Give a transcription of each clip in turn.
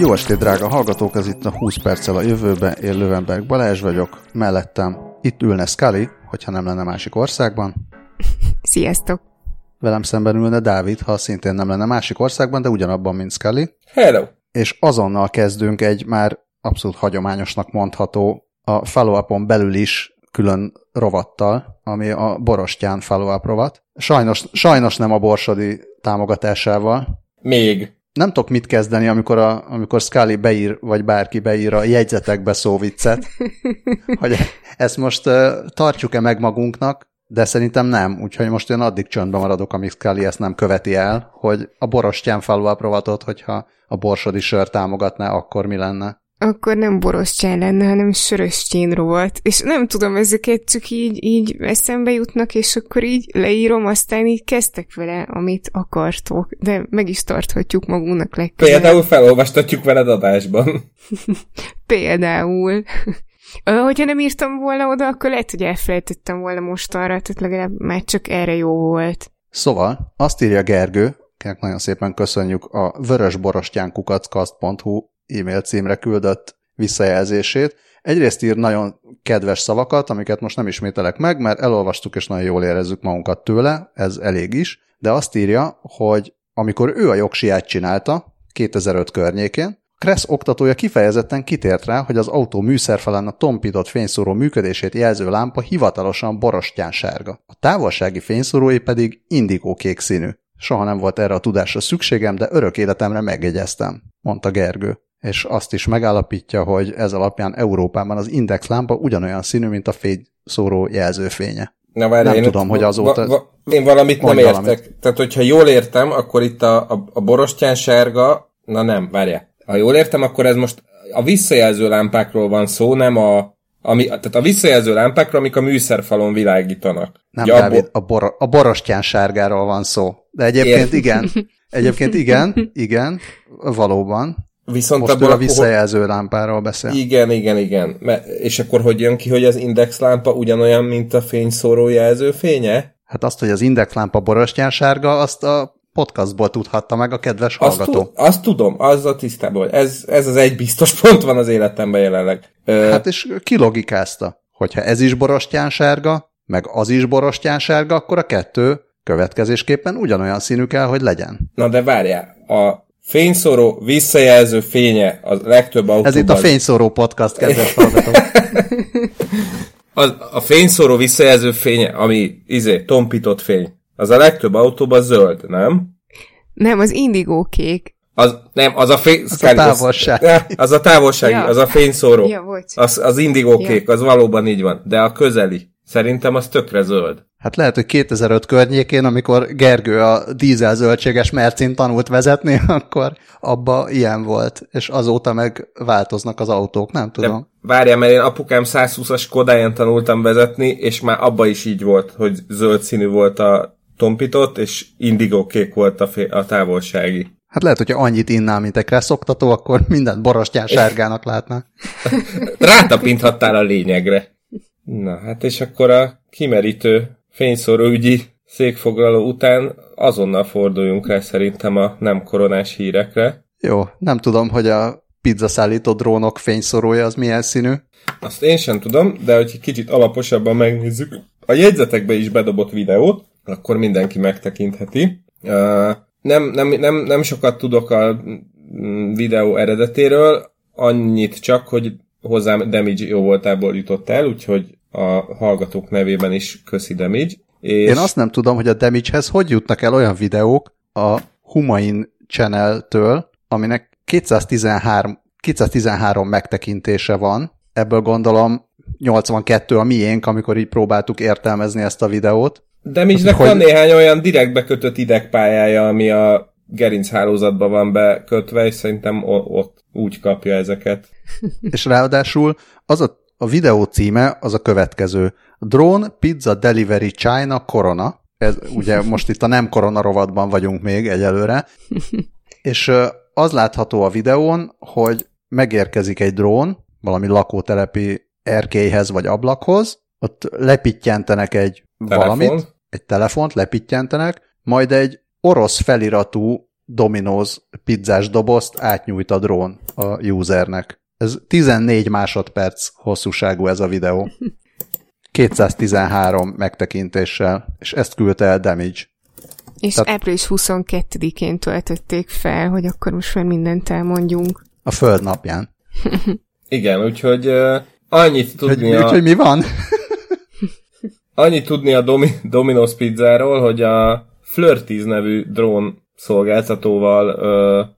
Jó estét, drága hallgatók, ez itt a 20 perccel a jövőbe, én Lövenberg Balázs vagyok, mellettem itt ülne Scully, hogyha nem lenne másik országban. Sziasztok! Velem szemben ülne Dávid, ha szintén nem lenne másik országban, de ugyanabban, mint Scully. Hello! És azonnal kezdünk egy már abszolút hagyományosnak mondható a follow belül is külön rovattal, ami a Borostyán follow rovat. Sajnos, sajnos nem a Borsodi támogatásával. Még. Nem tudok mit kezdeni, amikor, a, amikor Scully beír, vagy bárki beír a jegyzetekbe szóviccet, hogy ezt most uh, tartjuk-e meg magunknak, de szerintem nem, úgyhogy most én addig csöndben maradok, amíg Scully ezt nem követi el, hogy a Borostyán follow rovatot, hogyha a Borsodi sör támogatná, akkor mi lenne akkor nem borostyán lenne, hanem söröstjén rovat. És nem tudom, ezeket csak így, így eszembe jutnak, és akkor így leírom, aztán így kezdtek vele, amit akartok. De meg is tarthatjuk magunknak legközelebb. Például felolvastatjuk veled adásban. Például. Hogyha nem írtam volna oda, akkor lehet, hogy elfelejtettem volna most arra, tehát legalább már csak erre jó volt. Szóval, azt írja Gergő, akinek nagyon szépen köszönjük a vörösborostyánkukackazt.hu e-mail címre küldött visszajelzését. Egyrészt ír nagyon kedves szavakat, amiket most nem ismételek meg, mert elolvastuk és nagyon jól érezzük magunkat tőle, ez elég is, de azt írja, hogy amikor ő a jogsiát csinálta, 2005 környékén, Kressz oktatója kifejezetten kitért rá, hogy az autó műszerfelen a tompított fényszóró működését jelző lámpa hivatalosan borostyán sárga. A távolsági fényszórói pedig indigó kék színű. Soha nem volt erre a tudásra szükségem, de örök életemre megjegyeztem, mondta Gergő és azt is megállapítja, hogy ez alapján Európában az index lámpa ugyanolyan színű, mint a fényszóró jelzőfénye. Na, várj, nem én tudom, hogy azóta... Va, va, én valamit nem értek. Valamit. Tehát, hogyha jól értem, akkor itt a, a, a borostyán sárga... Na nem, várjál. Ha jól értem, akkor ez most a visszajelző lámpákról van szó, nem a... Ami, tehát a visszajelző lámpákról, amik a műszerfalon világítanak. Nem, ja, Dávid, a, bor, a borostyán sárgáról van szó. De egyébként Ért. igen. Egyébként igen, igen, valóban. Viszont Most abból a visszajelző lámpáról beszél. Igen, igen, igen. És akkor hogy jön ki, hogy az index lámpa ugyanolyan, mint a fényszóró jelző fénye? Hát azt, hogy az index lámpa borostyán sárga, azt a podcastból tudhatta meg a kedves hallgató. Azt, azt tudom, az a tisztában, ez, ez az egy biztos pont van az életemben jelenleg. Hát és kilogikázta, hogyha ez is borostyán sárga, meg az is borostyán sárga, akkor a kettő következésképpen ugyanolyan színű kell, hogy legyen. Na de várjál, a Fényszóró visszajelző fénye a legtöbb autóban. Ez itt a Fényszóró podcast, kedves hallgatók. a, a fényszóró visszajelző fénye, ami izé, tompított fény, az a legtöbb autóban zöld, nem? Nem, az indigó kék. Az, nem, az a fény... Az a távolság. Az, az a távolsági, ja. az a fényszóró. Ja, az, az indigó kék, ja. az valóban így van. De a közeli, szerintem az tökre zöld. Hát lehet, hogy 2005 környékén, amikor Gergő a dízel zöldséges mercin tanult vezetni, akkor abba ilyen volt, és azóta meg változnak az autók, nem tudom. De várjál, mert én apukám 120-as Kodáján tanultam vezetni, és már abba is így volt, hogy zöld színű volt a tompított, és indigó kék volt a, a távolsági. Hát lehet, hogyha annyit innál, mint egy szoktató, akkor mindent borostyán sárgának látná. Rátapinthattál a lényegre. Na, hát és akkor a kimerítő fényszóróügyi székfoglaló után azonnal forduljunk el szerintem a nem koronás hírekre. Jó, nem tudom, hogy a pizzaszállító drónok fényszorója az milyen színű. Azt én sem tudom, de hogy kicsit alaposabban megnézzük, a jegyzetekbe is bedobott videót, akkor mindenki megtekintheti. Uh, nem, nem, nem, nem sokat tudok a mm, videó eredetéről, annyit csak, hogy hozzám damage jó voltából jutott el, úgyhogy a hallgatók nevében is köszi Damage. És... Én azt nem tudom, hogy a Damage-hez hogy jutnak el olyan videók a Humain Channel-től, aminek 213, 213 megtekintése van, ebből gondolom 82 a miénk, amikor így próbáltuk értelmezni ezt a videót. Damage-nek hogy... van néhány olyan direkt bekötött idegpályája, ami a gerinc hálózatba van bekötve, és szerintem ott úgy kapja ezeket. és ráadásul az a a videó címe az a következő. Drone Pizza Delivery China Corona. Ez ugye most itt a nem korona rovatban vagyunk még egyelőre. És az látható a videón, hogy megérkezik egy drón valami lakótelepi erkélyhez vagy ablakhoz, ott lepittyentenek egy Telefon. valamit, egy telefont lepittyentenek, majd egy orosz feliratú Domino's pizzás dobozt átnyújt a drón a usernek. Ez 14 másodperc hosszúságú ez a videó. 213 megtekintéssel, és ezt küldte el Damage. És Tehát... április 22-én töltötték fel, hogy akkor most már mindent elmondjunk. A Föld napján. Igen, úgyhogy uh, annyit tudni hogy, a... Úgyhogy mi van? annyit tudni a Domi- Domino's pizzáról, hogy a Flirtiz nevű drón szolgáltatóval uh,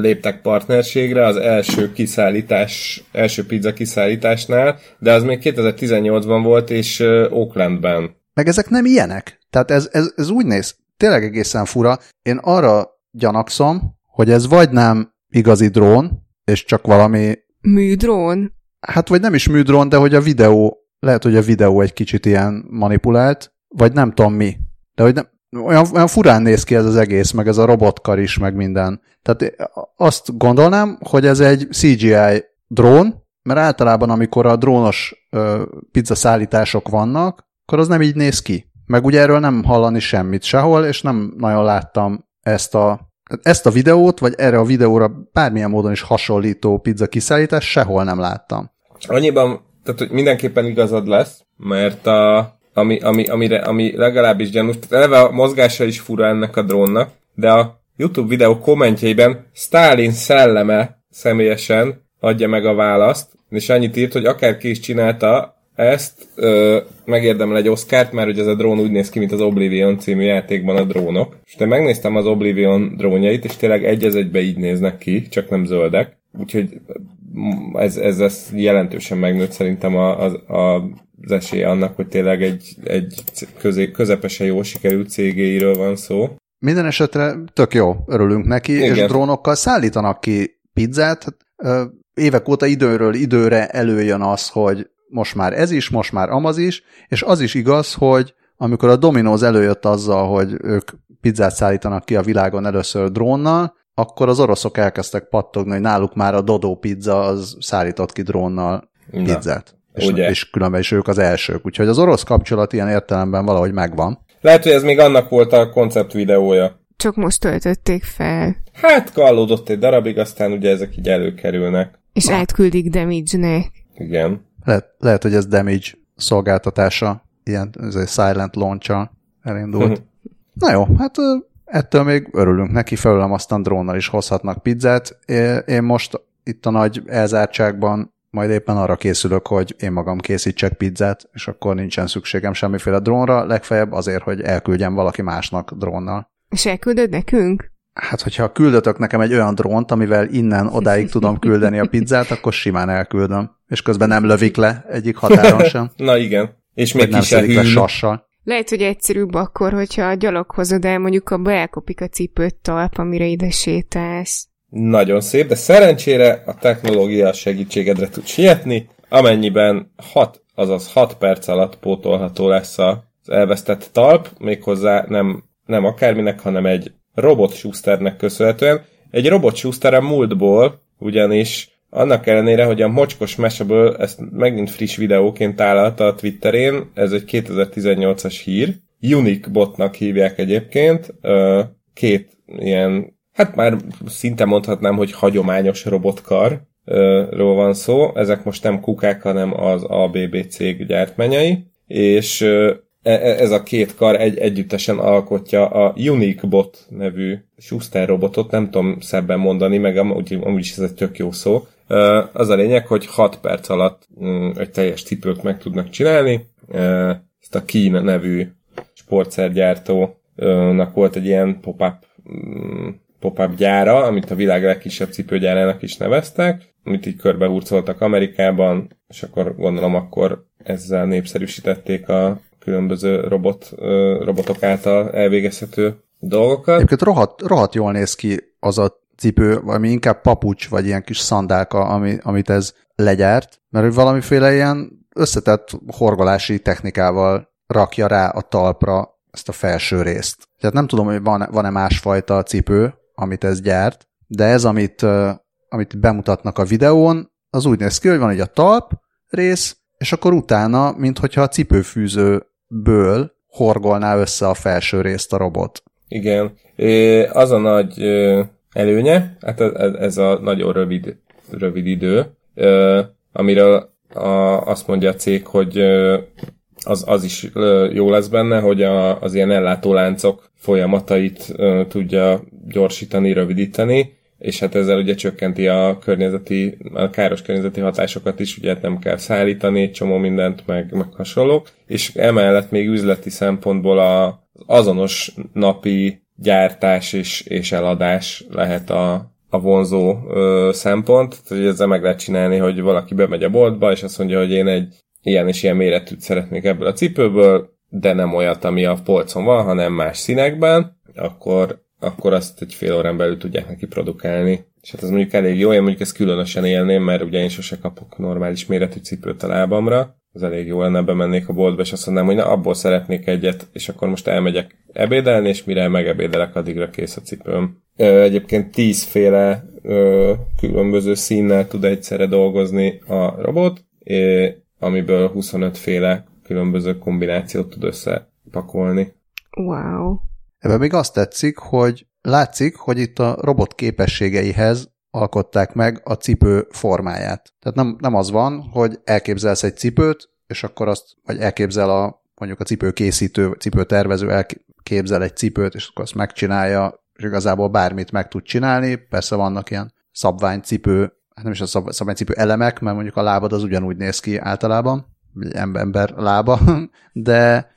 léptek partnerségre az első kiszállítás, első pizza kiszállításnál, de az még 2018-ban volt, és Oaklandben. Meg ezek nem ilyenek. Tehát ez, ez, ez úgy néz, tényleg egészen fura. Én arra gyanakszom, hogy ez vagy nem igazi drón, és csak valami... Műdrón? Hát vagy nem is műdrón, de hogy a videó, lehet, hogy a videó egy kicsit ilyen manipulált, vagy nem tudom mi. De hogy nem, olyan, olyan furán néz ki ez az egész, meg ez a robotkar is, meg minden. Tehát azt gondolnám, hogy ez egy CGI drón, mert általában amikor a drónos ö, pizza szállítások vannak, akkor az nem így néz ki. Meg ugye erről nem hallani semmit sehol, és nem nagyon láttam ezt a, ezt a videót, vagy erre a videóra bármilyen módon is hasonlító pizza kiszállítás sehol nem láttam. Annyiban, tehát hogy mindenképpen igazad lesz, mert a, ami, ami, amire, ami legalábbis gyanús, tehát eleve a mozgása is fura ennek a drónnak, de a YouTube videó kommentjeiben Stalin szelleme személyesen adja meg a választ, és annyit írt, hogy akárki is csinálta, ezt ö, megérdemel egy Oscárt, mert hogy ez a drón úgy néz ki, mint az Oblivion című játékban a drónok. És de megnéztem az Oblivion drónjait, és tényleg egy egybe így néznek ki, csak nem zöldek. Úgyhogy ez, ez, ez jelentősen megnőtt szerintem a, a, a az esélye annak, hogy tényleg egy, egy közé, közepesen jó sikerült cégéiről van szó. Minden esetre tök jó, örülünk neki, Igen. és drónokkal szállítanak ki pizzát. Hát, évek óta időről időre előjön az, hogy most már ez is, most már amaz is, és az is igaz, hogy amikor a Domino's előjött azzal, hogy ők pizzát szállítanak ki a világon először drónnal, akkor az oroszok elkezdtek pattogni, hogy náluk már a Dodo pizza az szállított ki drónnal pizzát. Na, és, ugye? és különben is ők az elsők. Úgyhogy az orosz kapcsolat ilyen értelemben valahogy megvan. Lehet, hogy ez még annak volt a koncept videója. Csak most töltötték fel. Hát kallódott egy darabig, aztán ugye ezek így előkerülnek. És Na. átküldik Damage-nek. Igen. Lehet, lehet, hogy ez Damage szolgáltatása, ilyen ez egy silent launch elindult. Na jó, hát ettől még örülünk neki, felülem aztán drónnal is hozhatnak pizzát. Én most itt a nagy elzártságban majd éppen arra készülök, hogy én magam készítsek pizzát, és akkor nincsen szükségem semmiféle drónra, legfeljebb azért, hogy elküldjem valaki másnak drónnal. És elküldöd nekünk? Hát, hogyha küldötök nekem egy olyan drónt, amivel innen odáig tudom küldeni a pizzát, akkor simán elküldöm. És közben nem lövik le egyik határon sem. Na igen. És még nem szedik le sassal. Lehet, hogy egyszerűbb akkor, hogyha a gyalog el, mondjuk abba elkopik a cipőt talp, amire ide sétálsz. Nagyon szép, de szerencsére a technológia segítségedre tud sietni, amennyiben 6, azaz 6 perc alatt pótolható lesz az elvesztett talp, méghozzá nem, nem akárminek, hanem egy robot köszönhetően. Egy robot Schuster a múltból, ugyanis annak ellenére, hogy a mocskos meseből ezt megint friss videóként találta a Twitterén, ez egy 2018-as hír, Unique botnak hívják egyébként, két ilyen hát már szinte mondhatnám, hogy hagyományos robotkar ról van szó. Ezek most nem kukák, hanem az ABB cég gyártmányai, és e, e, ez a két kar egy, együttesen alkotja a Unique Bot nevű Schuster robotot, nem tudom szebben mondani, meg amúgy, amúgy is ez egy tök jó szó. Az a lényeg, hogy 6 perc alatt egy teljes cipőt meg tudnak csinálni. Ezt a Keen nevű sportszergyártónak volt egy ilyen pop-up mm, pop-up gyára, amit a világ legkisebb cipőgyárának is neveztek, amit így körbehurcoltak Amerikában, és akkor gondolom akkor ezzel népszerűsítették a különböző robot, robotok által elvégezhető dolgokat. Egyébként rohadt, rohadt jól néz ki az a cipő, ami inkább papucs, vagy ilyen kis szandálka, ami, amit ez legyárt, mert valamiféle ilyen összetett horgolási technikával rakja rá a talpra ezt a felső részt. Tehát nem tudom, hogy van, van-e másfajta cipő, amit ez gyárt, de ez, amit, amit bemutatnak a videón, az úgy néz ki, hogy van egy a talp rész, és akkor utána, mintha a cipőfűzőből horgolná össze a felső részt a robot. Igen. Az a nagy előnye, hát ez a nagyon rövid, rövid idő, amiről azt mondja a cég, hogy az, az is jó lesz benne, hogy a, az ilyen ellátóláncok folyamatait tudja gyorsítani, rövidíteni, és hát ezzel ugye csökkenti a környezeti, a káros környezeti hatásokat is, ugye nem kell szállítani, csomó mindent, meg, meg hasonlók, és emellett még üzleti szempontból a, azonos napi gyártás és, és eladás lehet a, a vonzó ö, szempont, tehát hogy ezzel meg lehet csinálni, hogy valaki bemegy a boltba, és azt mondja, hogy én egy ilyen és ilyen méretűt szeretnék ebből a cipőből, de nem olyat, ami a polcon van, hanem más színekben, akkor, akkor azt egy fél órán belül tudják neki produkálni. És hát ez mondjuk elég jó, én mondjuk ezt különösen élném, mert ugye én sose kapok normális méretű cipőt a lábamra, az elég jó lenne, bemennék a boltba, és azt mondanám, hogy na, abból szeretnék egyet, és akkor most elmegyek ebédelni, és mire megebédelek, addigra kész a cipőm. Ö, egyébként tízféle ö, különböző színnel tud egyszerre dolgozni a robot, é, amiből 25 féle különböző kombinációt tud összepakolni. Wow. Ebben még azt tetszik, hogy látszik, hogy itt a robot képességeihez alkották meg a cipő formáját. Tehát nem, nem az van, hogy elképzelsz egy cipőt, és akkor azt, vagy elképzel a mondjuk a cipőkészítő, cipőtervező elképzel egy cipőt, és akkor azt megcsinálja, és igazából bármit meg tud csinálni. Persze vannak ilyen szabványcipő, hát nem is a szab, szabványcipő elemek, mert mondjuk a lábad az ugyanúgy néz ki általában, egy ember lába, de,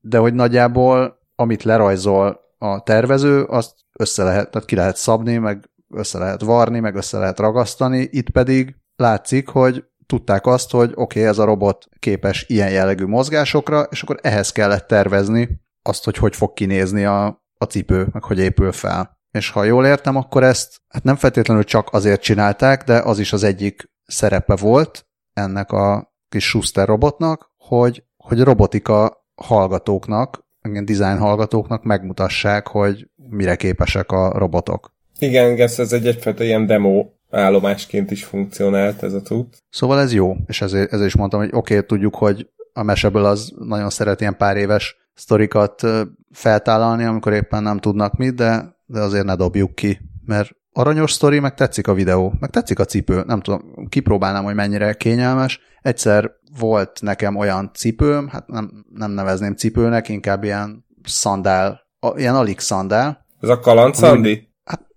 de hogy nagyjából amit lerajzol a tervező, azt össze lehet, tehát ki lehet szabni, meg össze lehet varni, meg össze lehet ragasztani, itt pedig látszik, hogy tudták azt, hogy oké, okay, ez a robot képes ilyen jellegű mozgásokra, és akkor ehhez kellett tervezni azt, hogy hogy fog kinézni a, a cipő, meg hogy épül fel. És ha jól értem, akkor ezt hát nem feltétlenül csak azért csinálták, de az is az egyik szerepe volt ennek a kis Schuster robotnak, hogy, hogy robotika hallgatóknak, ilyen design hallgatóknak megmutassák, hogy mire képesek a robotok. Igen, ez, ez egy egyfajta ilyen demo állomásként is funkcionált ez a cucc. Szóval ez jó, és ezért, ezért is mondtam, hogy oké, okay, tudjuk, hogy a meseből az nagyon szeret ilyen pár éves sztorikat feltállalni, amikor éppen nem tudnak mit, de, de azért ne dobjuk ki, mert aranyos sztori, meg tetszik a videó, meg tetszik a cipő, nem tudom, kipróbálnám, hogy mennyire kényelmes. Egyszer volt nekem olyan cipőm, hát nem, nem nevezném cipőnek, inkább ilyen szandál, ilyen alig szandál. Ez a kalandszandi?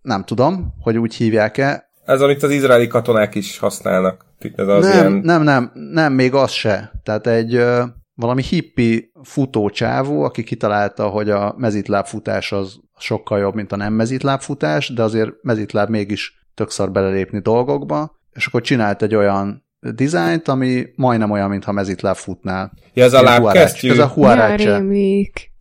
nem tudom, hogy úgy hívják-e. Ez, amit az izraeli katonák is használnak. Ez az nem, ilyen... nem, nem, nem, még az se. Tehát egy valami hippi futócsávó, aki kitalálta, hogy a mezitlábfutás az sokkal jobb, mint a nem mezitlábfutás, de azért mezitláb mégis tök szar belelépni dolgokba, és akkor csinált egy olyan dizájnt, ami majdnem olyan, mintha mezitláb futnál. Ja, ez a lábkesztyű? Ez a huarácse.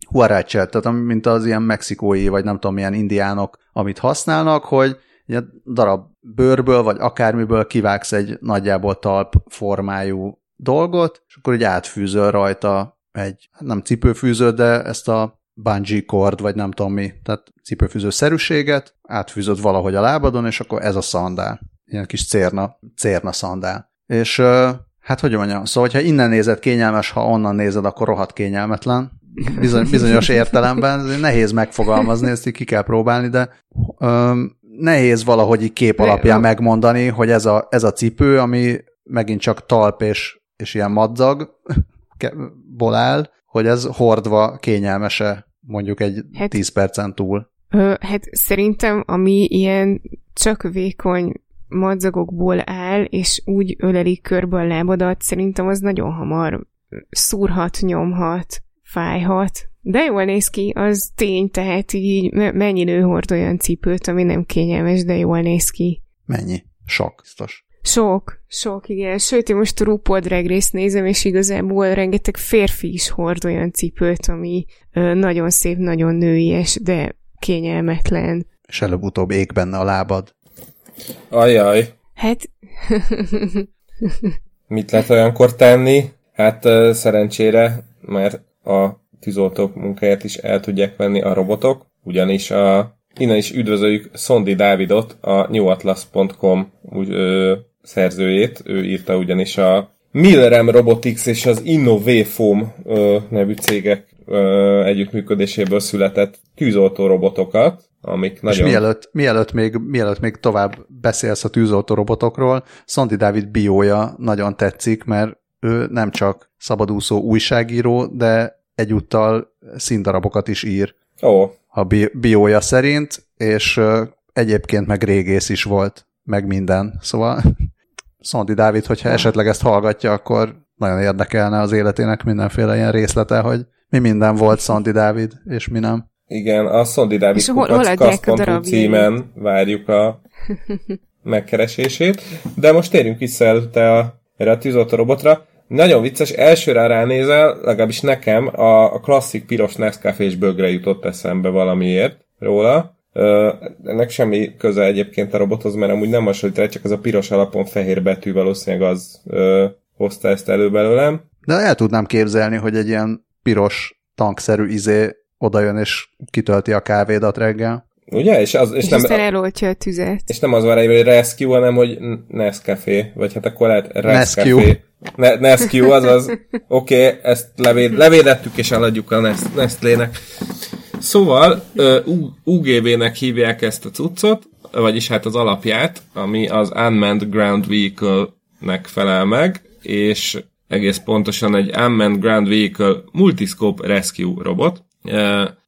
Huarácse, tehát mint az ilyen mexikói, vagy nem tudom, milyen indiánok amit használnak, hogy egy darab bőrből, vagy akármiből kivágsz egy nagyjából talp formájú dolgot, és akkor így átfűzöl rajta egy, nem cipőfűző, de ezt a bungee cord, vagy nem tudom mi, tehát cipőfűző szerűséget, átfűzöd valahogy a lábadon, és akkor ez a szandál. Ilyen kis cérna, cérna szandál. És hát hogy mondjam, szóval, ha innen nézed kényelmes, ha onnan nézed, akkor rohadt kényelmetlen bizony, bizonyos értelemben, nehéz megfogalmazni, ezt így ki kell próbálni, de öm, nehéz valahogy így kép alapján megmondani, hogy ez a, ez a cipő, ami megint csak talp és, és ilyen madzagból áll, hogy ez hordva kényelmese mondjuk egy hát, 10 percen túl. Ö, hát szerintem, ami ilyen csak vékony madzagokból áll, és úgy ölelik körbe a lábadat, szerintem az nagyon hamar szúrhat, nyomhat fájhat. De jól néz ki, az tény, tehát így mennyi nő hord olyan cipőt, ami nem kényelmes, de jól néz ki. Mennyi? Sok, biztos. Sok, sok, igen. Sőt, én most a RuPaul Drag Race nézem, és igazából rengeteg férfi is hord olyan cipőt, ami ö, nagyon szép, nagyon nőies, de kényelmetlen. És előbb-utóbb ég benne a lábad. Ajaj. Hát... Mit lehet olyankor tenni? Hát szerencsére, mert a tűzoltók munkáját is el tudják venni a robotok, ugyanis a, innen is üdvözöljük Szondi Dávidot, a newatlast.com úgy, ö, szerzőjét, ő írta ugyanis a Millerem Robotics és az Innovafoam nevű cégek ö, együttműködéséből született tűzoltó robotokat, amik nagyon... És mielőtt, mielőtt, még, mielőtt még tovább beszélsz a tűzoltó robotokról, Szandi Dávid biója nagyon tetszik, mert ő nem csak szabadúszó újságíró, de egyúttal színdarabokat is ír Ó, a bi- biója szerint, és egyébként meg régész is volt, meg minden. Szóval Szondi Dávid, hogyha esetleg ezt hallgatja, akkor nagyon érdekelne az életének mindenféle ilyen részlete, hogy mi minden volt Szondi Dávid, és mi nem. igen, a Szondi Dávid És hol- hol a címen várjuk a megkeresését. De most térjünk vissza előtte a, erre a tűzoltó robotra. Nagyon vicces, elsőre ránézel, legalábbis nekem a, a klasszik piros Nescafé-s bögre jutott eszembe valamiért róla. Ö, ennek semmi köze egyébként a robothoz, mert amúgy nem hasonlít rá, csak az a piros alapon fehér betű valószínűleg az ö, hozta ezt elő belőlem. De el tudnám képzelni, hogy egy ilyen piros tankszerű izé odajön és kitölti a kávédat reggel. Ugye? És, az, és, És nem, aztán eloltja a tüzet. és nem az van hogy Rescue, hanem hogy Nescafé, vagy hát akkor lehet. Rescafé. Ne, Nescue, azaz. Oké, okay, ezt levéd, levédettük és eladjuk a Nest, Nestlének. Szóval UGV-nek hívják ezt a cuccot, vagyis hát az alapját, ami az Unmanned Ground Vehicle-nek felel meg, és egész pontosan egy Unmanned Ground Vehicle Multiscope Rescue robot. Uh,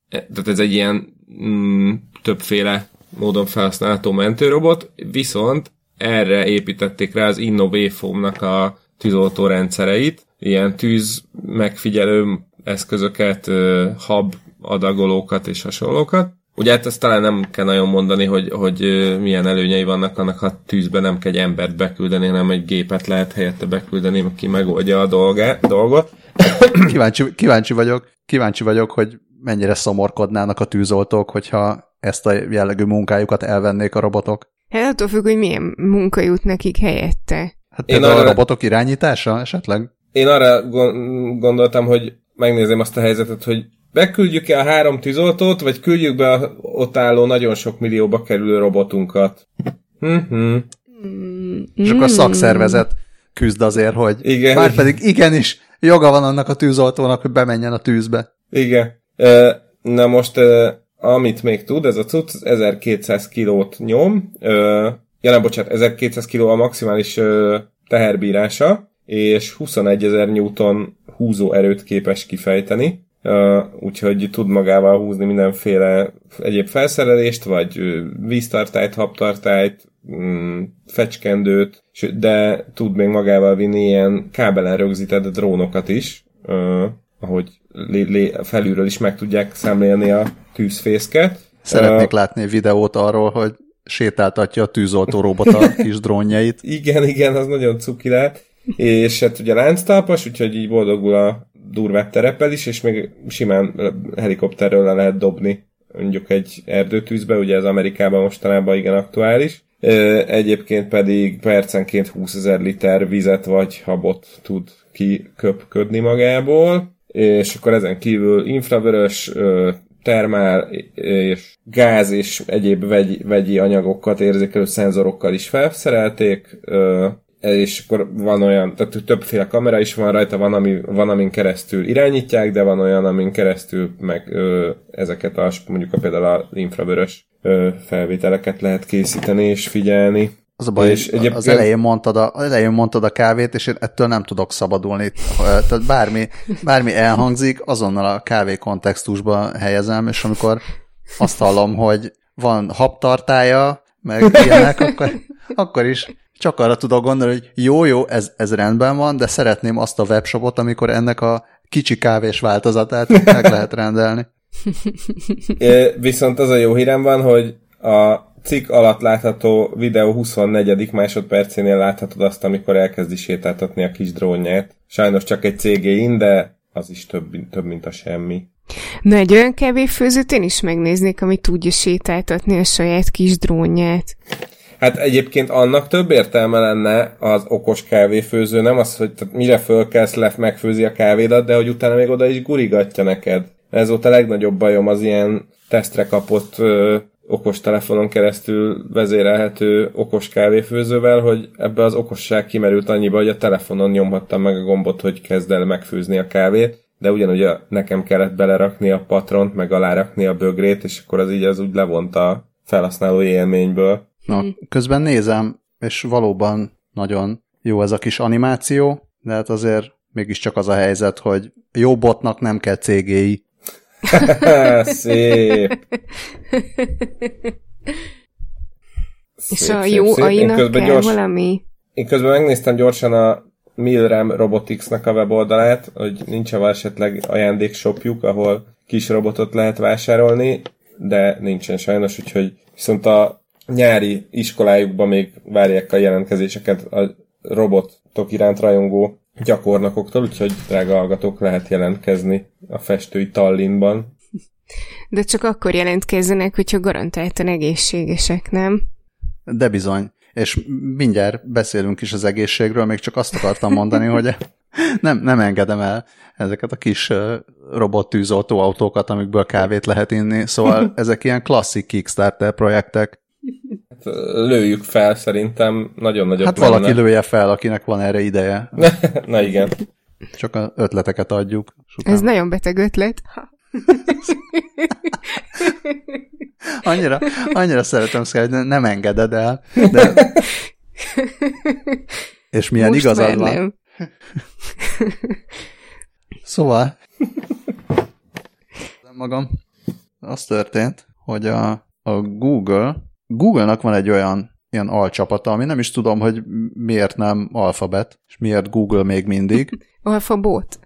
tehát ez egy ilyen mm, többféle módon felhasználható mentőrobot, viszont erre építették rá az Innovéfomnak a tűzoltó rendszereit, ilyen tűz megfigyelő eszközöket, hab adagolókat és hasonlókat. Ugye hát ezt talán nem kell nagyon mondani, hogy, hogy milyen előnyei vannak annak, ha tűzbe nem kell egy embert beküldeni, hanem egy gépet lehet helyette beküldeni, aki megoldja a dolgá, dolgot. Kíváncsi, kíváncsi vagyok, kíváncsi vagyok, hogy mennyire szomorkodnának a tűzoltók, hogyha ezt a jellegű munkájukat elvennék a robotok. Hát attól függ, hogy milyen munka jut nekik helyette. Hát Én arra- a robotok irányítása esetleg? Én arra gon- gondoltam, hogy megnézem azt a helyzetet, hogy beküldjük-e a három tűzoltót, vagy küldjük be a ott álló nagyon sok millióba kerülő robotunkat. Mhm. És akkor a szakszervezet küzd azért, hogy Igen. már pedig igenis joga van annak a tűzoltónak, hogy bemenjen a tűzbe. Igen. Na most, amit még tud, ez a cucc 1200 kilót nyom. Ja, nem, bocsánat, 1200 kiló a maximális teherbírása, és 21 ezer newton húzó erőt képes kifejteni. Úgyhogy tud magával húzni mindenféle egyéb felszerelést, vagy víztartályt, habtartályt, mm, fecskendőt, de tud még magával vinni ilyen kábelen rögzített drónokat is, ahogy felülről is meg tudják szemlélni a tűzfészket. Szeretnék látni videót arról, hogy sétáltatja a tűzoltó robot a kis drónjait. Igen, igen, az nagyon cuki lehet. És hát ugye lánctalpas, úgyhogy így boldogul a durvább tereppel is, és még simán helikopterről le lehet dobni mondjuk egy erdőtűzbe, ugye ez Amerikában mostanában igen aktuális. Egyébként pedig percenként 20 ezer liter vizet vagy habot tud kiköpködni magából, és akkor ezen kívül infravörös, termál és gáz és egyéb vegy, vegyi anyagokat érzékelő szenzorokkal is felszerelték, és akkor van olyan, tehát többféle kamera is van rajta, van, ami, van amin keresztül irányítják, de van olyan, amin keresztül meg ö, ezeket a, mondjuk a, például az infravörös ö, felvételeket lehet készíteni és figyelni. Az a baj, és egyébként- az, elején mondtad a, az elején mondtad a kávét, és én ettől nem tudok szabadulni. Tehát bármi, bármi elhangzik, azonnal a kávé kontextusba helyezem, és amikor azt hallom, hogy van habtartája, meg ilyenek, akkor, akkor is csak arra tudok gondolni, hogy jó, jó, ez, ez rendben van, de szeretném azt a webshopot, amikor ennek a kicsi kávés változatát meg lehet rendelni. É, Viszont az a jó hírem van, hogy a cikk alatt látható videó 24. másodpercénél láthatod azt, amikor elkezdi sétáltatni a kis drónját. Sajnos csak egy CG-in, de az is több, mint- több mint a semmi. Na, egy olyan kávéfőzőt én is megnéznék, ami tudja sétáltatni a saját kis drónját. Hát egyébként annak több értelme lenne az okos kávéfőző, nem az, hogy tehát mire fölkelsz, le megfőzi a kávédat, de hogy utána még oda is gurigatja neked. Ez volt a legnagyobb bajom az ilyen tesztre kapott ö, okos keresztül vezérelhető okos kávéfőzővel, hogy ebbe az okosság kimerült annyiba, hogy a telefonon nyomhattam meg a gombot, hogy kezd el megfőzni a kávét, de ugyanúgy a, nekem kellett belerakni a patront, meg alárakni a bögrét, és akkor az így az úgy levonta a felhasználó élményből. Na, közben nézem, és valóban nagyon jó ez a kis animáció, de hát azért mégiscsak az a helyzet, hogy jó botnak nem kell CGI. szép. És szép, a jó szép, ainak kell gyors, valami? Én közben megnéztem gyorsan a Milram Robotics-nak a weboldalát, hogy nincs -e esetleg ajándékshopjuk, ahol kis robotot lehet vásárolni, de nincsen sajnos, úgyhogy viszont a nyári iskolájukban még várják a jelentkezéseket a robotok iránt rajongó gyakornokoktól, úgyhogy drága hallgatók lehet jelentkezni a festői Tallinnban. De csak akkor jelentkezzenek, hogyha garantáltan egészségesek, nem? De bizony. És mindjárt beszélünk is az egészségről, még csak azt akartam mondani, hogy nem, nem engedem el ezeket a kis robottűzoltó autókat, amikből kávét lehet inni. Szóval ezek ilyen klasszik Kickstarter projektek. Hát, lőjük fel, szerintem nagyon nagyobb Hát valaki lője fel, akinek van erre ideje. Na igen. Csak az ötleteket adjuk. Ez nagyon beteg ötlet. annyira, annyira szeretem Sky, hogy nem engeded el. De... És milyen Most igazad van. Nem. szóval magam, az történt, hogy a, a Google, Google-nak van egy olyan ilyen alcsapata, ami nem is tudom, hogy miért nem alfabet, és miért Google még mindig. Alfabot.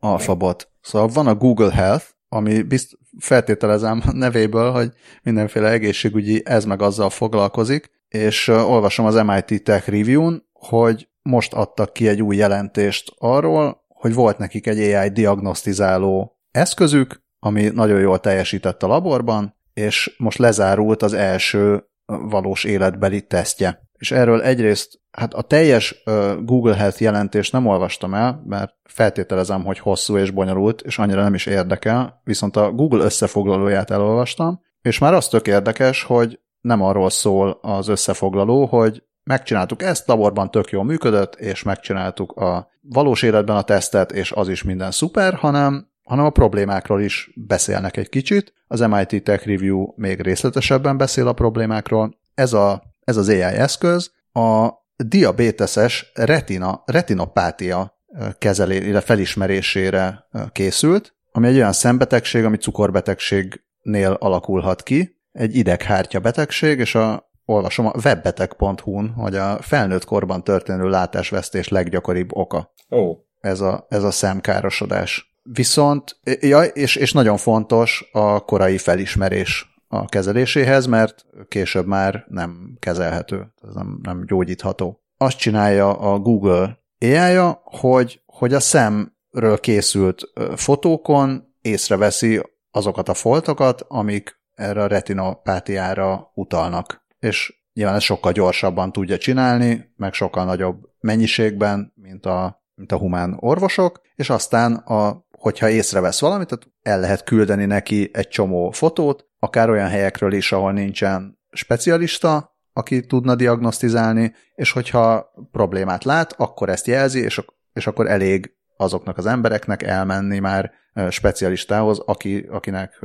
Alfabot. Szóval van a Google Health, ami bizt, feltételezem nevéből, hogy mindenféle egészségügyi ez meg azzal foglalkozik, és olvasom az MIT Tech Review-n, hogy most adtak ki egy új jelentést arról, hogy volt nekik egy AI diagnosztizáló eszközük, ami nagyon jól teljesített a laborban, és most lezárult az első valós életbeli tesztje. És erről egyrészt, hát a teljes Google Health jelentést nem olvastam el, mert feltételezem, hogy hosszú és bonyolult, és annyira nem is érdekel, viszont a Google összefoglalóját elolvastam, és már az tök érdekes, hogy nem arról szól az összefoglaló, hogy megcsináltuk ezt, laborban tök jól működött, és megcsináltuk a valós életben a tesztet, és az is minden szuper, hanem, hanem a problémákról is beszélnek egy kicsit. Az MIT Tech Review még részletesebben beszél a problémákról. Ez, a, ez az AI eszköz a diabéteses retina, retinopátia kezelé, illetve felismerésére készült, ami egy olyan szembetegség, ami cukorbetegségnél alakulhat ki, egy ideghártya betegség, és a olvasom a webbeteg.hu-n, hogy a felnőtt korban történő látásvesztés leggyakoribb oka. Ó. Oh. Ez a, ez a szemkárosodás. Viszont, ja, és, és nagyon fontos a korai felismerés a kezeléséhez, mert később már nem kezelhető, ez nem, nem gyógyítható. Azt csinálja a Google ai hogy, hogy a szemről készült fotókon észreveszi azokat a foltokat, amik erre a retinopátiára utalnak és nyilván ez sokkal gyorsabban tudja csinálni, meg sokkal nagyobb mennyiségben, mint a, mint a humán orvosok, és aztán, a, hogyha észrevesz valamit, tehát el lehet küldeni neki egy csomó fotót, akár olyan helyekről is, ahol nincsen specialista, aki tudna diagnosztizálni, és hogyha problémát lát, akkor ezt jelzi, és, és akkor elég azoknak az embereknek elmenni már specialistához, aki, akinek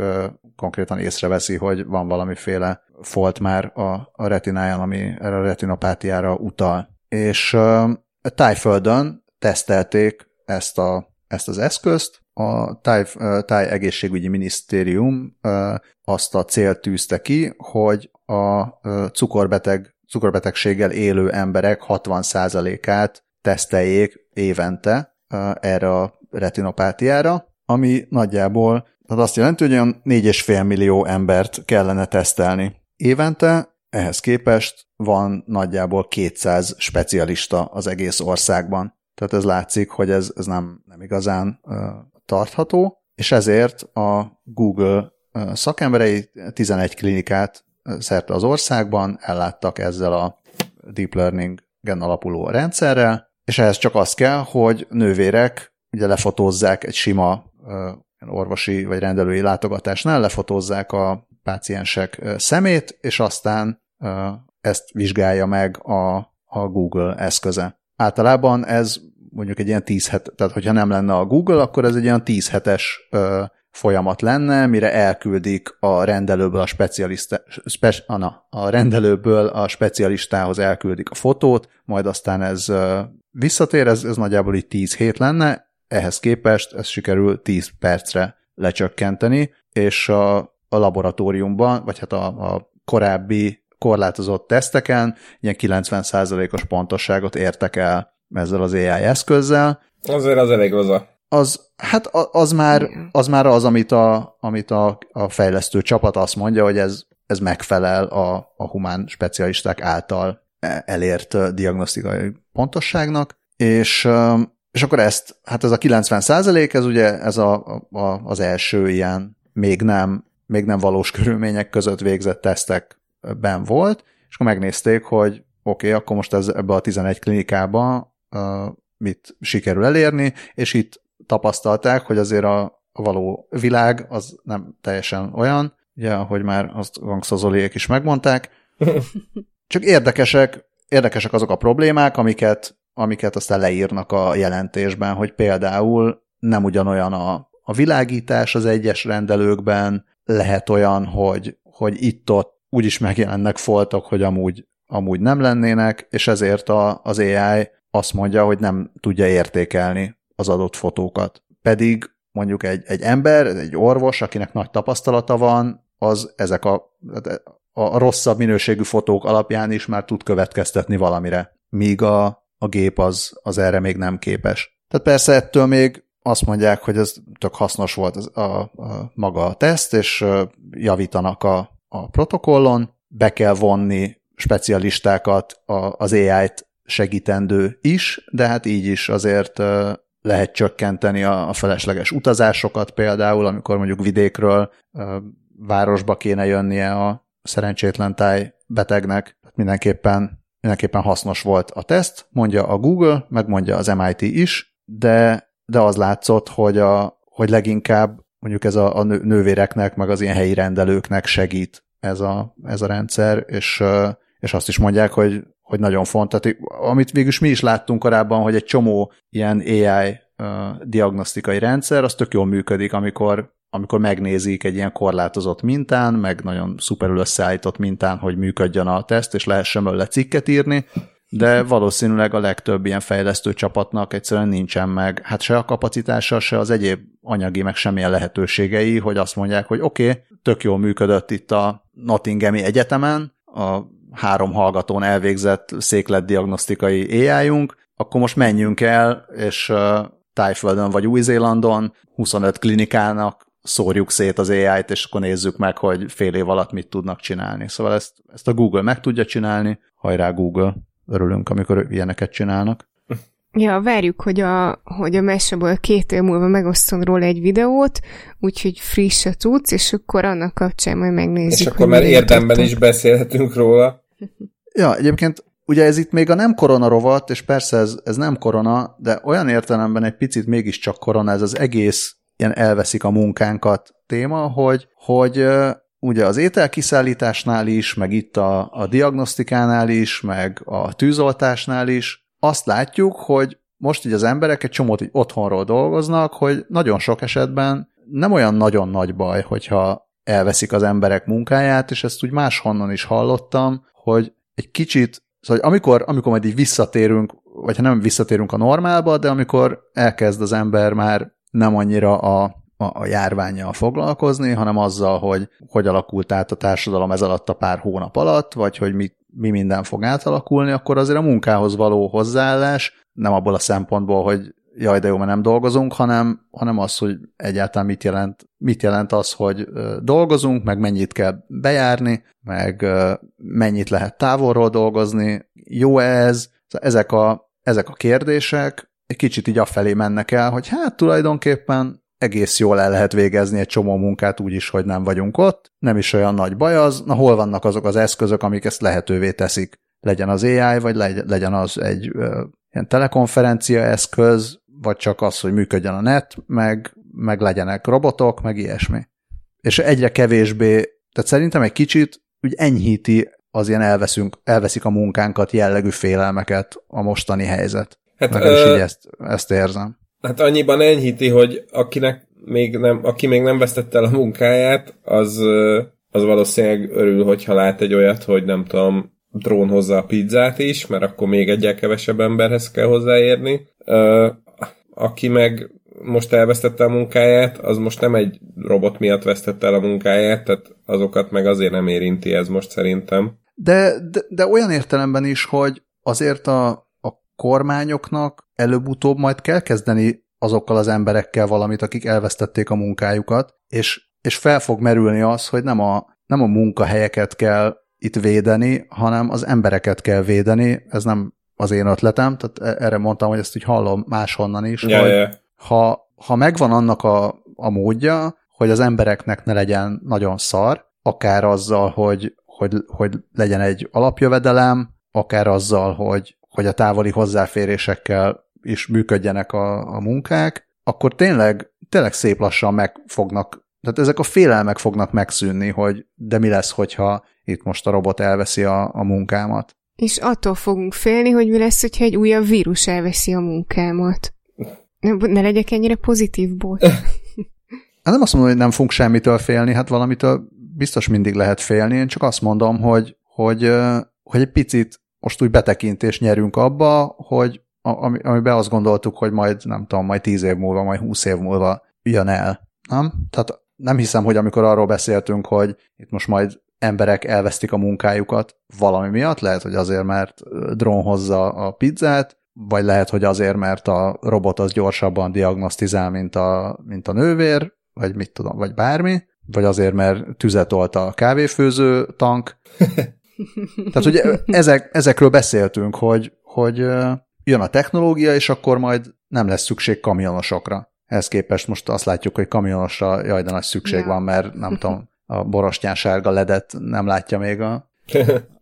konkrétan észreveszi, hogy van valamiféle folt már a, a retináján, ami a retinopátiára utal. És tájföldön tesztelték ezt, a, ezt az eszközt, a táj, táj egészségügyi minisztérium azt a célt tűzte ki, hogy a cukorbeteg, cukorbetegséggel élő emberek 60%-át teszteljék évente erre a retinopátiára, ami nagyjából tehát azt jelenti, hogy olyan 4,5 millió embert kellene tesztelni évente, ehhez képest van nagyjából 200 specialista az egész országban. Tehát ez látszik, hogy ez, ez nem, nem igazán tartható, és ezért a Google szakemberei 11 klinikát szerte az országban elláttak ezzel a deep learning gen alapuló rendszerrel, és ehhez csak az kell, hogy nővérek ugye lefotózzák egy sima orvosi vagy rendelői látogatásnál, lefotózzák a páciensek szemét, és aztán ezt vizsgálja meg a, a Google eszköze. Általában ez mondjuk egy ilyen 10 het, tehát hogyha nem lenne a Google, akkor ez egy ilyen 10 hetes ö, folyamat lenne, mire elküldik a rendelőből a specialista, spe, ana, a rendelőből a specialistához elküldik a fotót, majd aztán ez ö, visszatér, ez, ez nagyjából így 10 hét lenne, ehhez képest ez sikerül 10 percre lecsökkenteni, és a, a laboratóriumban, vagy hát a, a korábbi korlátozott teszteken ilyen 90%-os pontosságot értek el ezzel az AI eszközzel. Azért az elég laza. Az, hát az már az, már az amit, a, amit a, a fejlesztő csapat azt mondja, hogy ez, ez megfelel a, a humán specialisták által elért diagnosztikai pontosságnak, és, és akkor ezt, hát ez a 90 százalék, ez ugye ez a, a, az első ilyen még nem, még nem valós körülmények között végzett tesztekben volt, és akkor megnézték, hogy oké, okay, akkor most ez ebbe a 11 klinikába mit sikerül elérni, és itt tapasztalták, hogy azért a, való világ az nem teljesen olyan, ugye, ahogy már azt Gangszazoliék is megmondták, csak érdekesek, érdekesek azok a problémák, amiket, amiket aztán leírnak a jelentésben, hogy például nem ugyanolyan a, a világítás az egyes rendelőkben, lehet olyan, hogy, hogy itt-ott úgyis megjelennek foltok, hogy amúgy, amúgy nem lennének, és ezért a, az AI azt mondja, hogy nem tudja értékelni az adott fotókat. Pedig mondjuk egy, egy ember, egy orvos, akinek nagy tapasztalata van, az ezek a, a rosszabb minőségű fotók alapján is már tud következtetni valamire, míg a, a gép az, az erre még nem képes. Tehát persze ettől még azt mondják, hogy ez tök hasznos volt az, a, a maga a teszt, és javítanak a, a protokollon, be kell vonni specialistákat a, az AI-t segítendő is, de hát így is azért lehet csökkenteni a, felesleges utazásokat például, amikor mondjuk vidékről városba kéne jönnie a szerencsétlen táj betegnek. Mindenképpen, mindenképpen hasznos volt a teszt, mondja a Google, meg mondja az MIT is, de, de az látszott, hogy, a, hogy leginkább mondjuk ez a, a nővéreknek, meg az ilyen helyi rendelőknek segít ez a, ez a rendszer, és, és azt is mondják, hogy hogy nagyon fontos. Tehát, amit végül mi is láttunk korábban, hogy egy csomó ilyen AI uh, diagnosztikai rendszer, az tök jól működik, amikor, amikor megnézik egy ilyen korlátozott mintán, meg nagyon szuperül összeállított mintán, hogy működjön a teszt, és lehessen belőle cikket írni, de valószínűleg a legtöbb ilyen fejlesztő csapatnak egyszerűen nincsen meg, hát se a kapacitása, se az egyéb anyagi, meg semmilyen lehetőségei, hogy azt mondják, hogy oké, okay, tök jól működött itt a Nottinghami Egyetemen, a három hallgatón elvégzett székletdiagnosztikai ai akkor most menjünk el, és Tájföldön vagy Új-Zélandon 25 klinikának szórjuk szét az AI-t, és akkor nézzük meg, hogy fél év alatt mit tudnak csinálni. Szóval ezt, ezt a Google meg tudja csinálni. Hajrá Google! Örülünk, amikor ilyeneket csinálnak. Ja, várjuk, hogy a, hogy a meseból két év múlva megosztom róla egy videót, úgyhogy friss a tudsz, és akkor annak kapcsán majd megnézzük. És akkor már érdemben is beszélhetünk róla. Ja, egyébként ugye ez itt még a nem korona rovat, és persze ez, ez nem korona, de olyan értelemben egy picit mégiscsak korona, ez az egész ilyen elveszik a munkánkat téma, hogy, hogy ugye az ételkiszállításnál is, meg itt a, a diagnosztikánál is, meg a tűzoltásnál is, azt látjuk, hogy most így az emberek egy csomót így otthonról dolgoznak, hogy nagyon sok esetben nem olyan nagyon nagy baj, hogyha elveszik az emberek munkáját, és ezt úgy máshonnan is hallottam, hogy egy kicsit, szóval amikor, amikor majd így visszatérünk, vagy ha nem visszatérünk a normálba, de amikor elkezd az ember már nem annyira a, a, járványjal foglalkozni, hanem azzal, hogy hogy alakult át a társadalom ez alatt a pár hónap alatt, vagy hogy mi, mi minden fog átalakulni, akkor azért a munkához való hozzáállás nem abból a szempontból, hogy jaj, de jó, mert nem dolgozunk, hanem, hanem az, hogy egyáltalán mit jelent, mit jelent az, hogy dolgozunk, meg mennyit kell bejárni, meg mennyit lehet távolról dolgozni, jó ez, ezek a, ezek a kérdések egy kicsit így afelé mennek el, hogy hát tulajdonképpen egész jól el lehet végezni egy csomó munkát úgy is, hogy nem vagyunk ott, nem is olyan nagy baj az, na hol vannak azok az eszközök, amik ezt lehetővé teszik, legyen az AI, vagy legyen az egy ö, ilyen telekonferencia eszköz, vagy csak az, hogy működjön a net, meg, meg legyenek robotok, meg ilyesmi. És egyre kevésbé, tehát szerintem egy kicsit úgy enyhíti az ilyen elveszünk, elveszik a munkánkat jellegű félelmeket a mostani helyzet. Hát, Legalábbis ö... így ezt, ezt érzem. Hát annyiban enyhíti, hogy akinek még nem, aki még nem vesztette el a munkáját, az, az valószínűleg örül, hogyha lát egy olyat, hogy nem tudom, drón hozza a pizzát is, mert akkor még egyel kevesebb emberhez kell hozzáérni. Aki meg most elvesztette a munkáját, az most nem egy robot miatt vesztette el a munkáját, tehát azokat meg azért nem érinti ez most szerintem. De, de, de olyan értelemben is, hogy azért a kormányoknak előbb-utóbb majd kell kezdeni azokkal az emberekkel valamit, akik elvesztették a munkájukat, és, és fel fog merülni az, hogy nem a, nem a munkahelyeket kell itt védeni, hanem az embereket kell védeni, ez nem az én ötletem, tehát e- erre mondtam, hogy ezt úgy hallom máshonnan is, ja, hogy ja. Ha, ha megvan annak a, a módja, hogy az embereknek ne legyen nagyon szar, akár azzal, hogy, hogy, hogy legyen egy alapjövedelem, akár azzal, hogy, hogy a távoli hozzáférésekkel is működjenek a, a munkák, akkor tényleg, tényleg szép lassan meg fognak, tehát ezek a félelmek fognak megszűnni, hogy de mi lesz, hogyha itt most a robot elveszi a, a munkámat. És attól fogunk félni, hogy mi lesz, hogyha egy újabb vírus elveszi a munkámat. Ne, ne legyek ennyire pozitív bot. Hát nem azt mondom, hogy nem fogunk semmitől félni, hát valamitől biztos mindig lehet félni, én csak azt mondom, hogy, hogy, hogy egy picit most úgy betekintést nyerünk abba, hogy ami, amiben azt gondoltuk, hogy majd, nem tudom, majd tíz év múlva, majd húsz év múlva jön el. Nem? Tehát nem hiszem, hogy amikor arról beszéltünk, hogy itt most majd emberek elvesztik a munkájukat valami miatt, lehet, hogy azért, mert drón hozza a pizzát, vagy lehet, hogy azért, mert a robot az gyorsabban diagnosztizál, mint a, mint a nővér, vagy mit tudom, vagy bármi, vagy azért, mert tüzet olt a kávéfőző tank. Tehát ugye ezek, ezekről beszéltünk, hogy, hogy jön a technológia, és akkor majd nem lesz szükség kamionosokra. Ehhez képest most azt látjuk, hogy kamionosra jaj, de nagy szükség ja. van, mert nem tudom, a borostyán sárga ledet nem látja még a,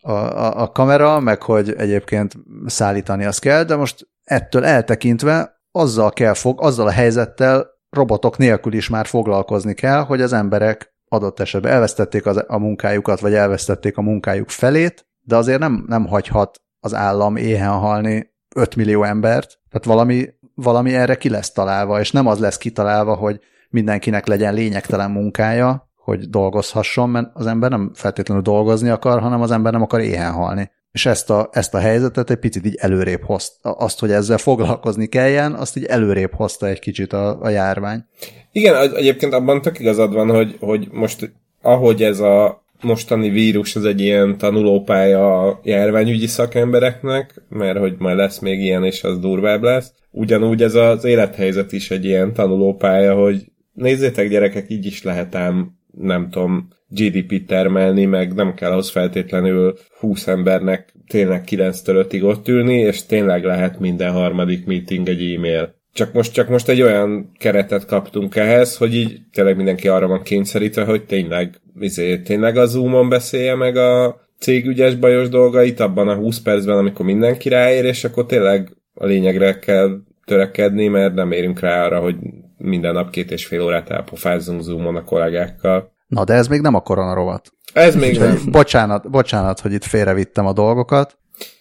a, a, a kamera, meg hogy egyébként szállítani azt kell, de most ettől eltekintve azzal kell fog, azzal a helyzettel robotok nélkül is már foglalkozni kell, hogy az emberek adott esetben elvesztették az, a munkájukat, vagy elvesztették a munkájuk felét, de azért nem, nem hagyhat az állam éhen halni 5 millió embert, tehát valami, valami erre ki lesz találva, és nem az lesz kitalálva, hogy mindenkinek legyen lényegtelen munkája, hogy dolgozhasson, mert az ember nem feltétlenül dolgozni akar, hanem az ember nem akar éhen halni. És ezt a, ezt a helyzetet egy picit így előrébb hozta. Azt, hogy ezzel foglalkozni kelljen, azt így előrébb hozta egy kicsit a, a járvány. Igen, egyébként abban tök igazad van, hogy, hogy most ahogy ez a mostani vírus az egy ilyen tanulópálya a járványügyi szakembereknek, mert hogy majd lesz még ilyen, és az durvább lesz. Ugyanúgy ez az élethelyzet is egy ilyen tanulópálya, hogy nézzétek gyerekek, így is lehet ám nem tudom, GDP termelni, meg nem kell ahhoz feltétlenül 20 embernek tényleg 9-től 5-ig ott ülni, és tényleg lehet minden harmadik meeting egy e-mail. Csak most, csak most egy olyan keretet kaptunk ehhez, hogy így tényleg mindenki arra van kényszerítve, hogy tényleg, izé, tényleg a Zoom-on beszélje meg a cégügyes bajos dolgait abban a 20 percben, amikor mindenki ráér, és akkor tényleg a lényegre kell törekedni, mert nem érünk rá arra, hogy minden nap két és fél órát elpofázzunk Zoomon a kollégákkal. Na, de ez még nem a koronarovat. Ez még nem. Bocsánat, bocsánat, hogy itt félrevittem a dolgokat,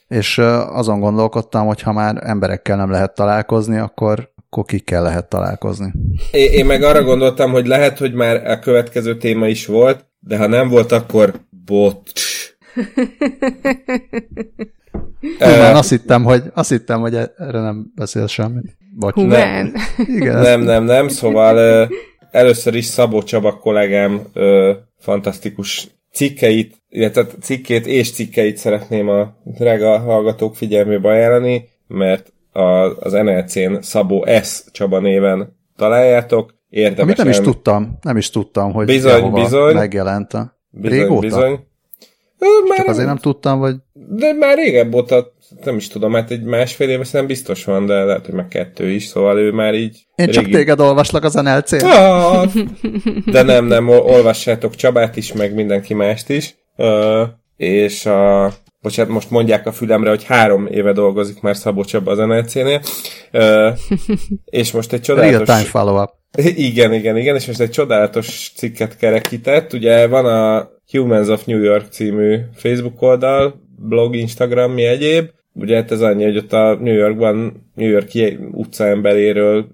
és azon gondolkodtam, hogy ha már emberekkel nem lehet találkozni, akkor, akkor kikkel lehet találkozni. Én, én meg arra gondoltam, hogy lehet, hogy már a következő téma is volt, de ha nem volt, akkor bocs. uh, azt hittem, hogy, azt hittem, hogy erre nem beszél semmit. Bocs, Nem. Igen, nem, nem, nem, szóval először is Szabó Csaba kollégám uh, fantasztikus cikkeit, illetve cikkét és cikkeit szeretném a drága hallgatók figyelmébe ajánlani, mert a, az NLC-n Szabó S. Csaba néven találjátok. Érdemesen... Amit nem is tudtam, nem is tudtam, hogy bizony, bizony, megjelent a... Bizony, Régóta? bizony. Már Csak azért nem tudtam, vagy... De már régebb óta, nem is tudom, hát egy másfél éve nem biztos van, de lehet, hogy meg kettő is, szóval ő már így... Én régi... csak téged olvaslak az nlc ah, De nem, nem, olvassátok Csabát is, meg mindenki mást is. És a... Bocsánat, most mondják a fülemre, hogy három éve dolgozik már Szabó Csaba az NLC-nél. Uh, és most egy csodálatos... Real time follow-up. Igen, igen, igen, és most egy csodálatos cikket kerekített. Ugye van a Humans of New York című Facebook oldal, blog, Instagram, mi egyéb. ugye hát ez annyi, hogy ott a New Yorkban, New Yorki utcaemberéről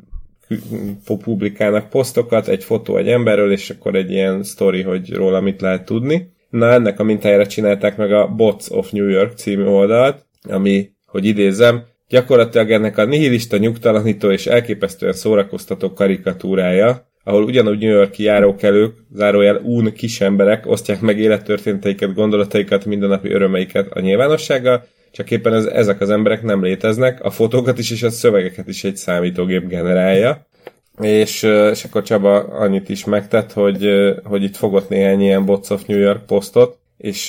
publikálnak posztokat, egy fotó egy emberről, és akkor egy ilyen story, hogy róla mit lehet tudni. Na ennek a mintájára csinálták meg a Bots of New York című oldalt, ami, hogy idézem, gyakorlatilag ennek a nihilista, nyugtalanító és elképesztően szórakoztató karikatúrája, ahol ugyanúgy New Yorki járókelők, zárójel un kisemberek osztják meg élettörténeteiket, gondolataikat, mindennapi örömeiket a nyilvánossággal, csak éppen ez, ezek az emberek nem léteznek, a fotókat is és a szövegeket is egy számítógép generálja. És, és akkor Csaba annyit is megtett, hogy, hogy itt fogott néhány ilyen Bots of New York posztot, és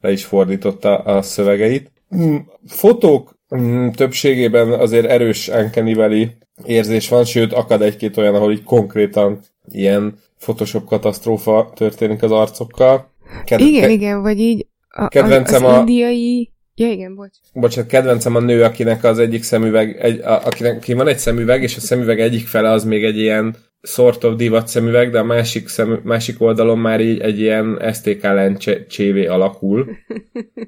le is fordította a szövegeit. Mm, fotók mm, többségében azért erős Uncanny érzés van, sőt akad egy-két olyan, ahol így konkrétan ilyen Photoshop katasztrófa történik az arcokkal. Ked- igen, ke- igen, vagy így a, kedvencem az, az a... indiai Ja, igen, bocs. Bocsánat, kedvencem a nő, akinek az egyik szemüveg, egy, a, akinek aki van egy szemüveg, és a szemüveg egyik fele az még egy ilyen sort of divat szemüveg, de a másik, szem, másik oldalon már így egy ilyen STK csévé alakul.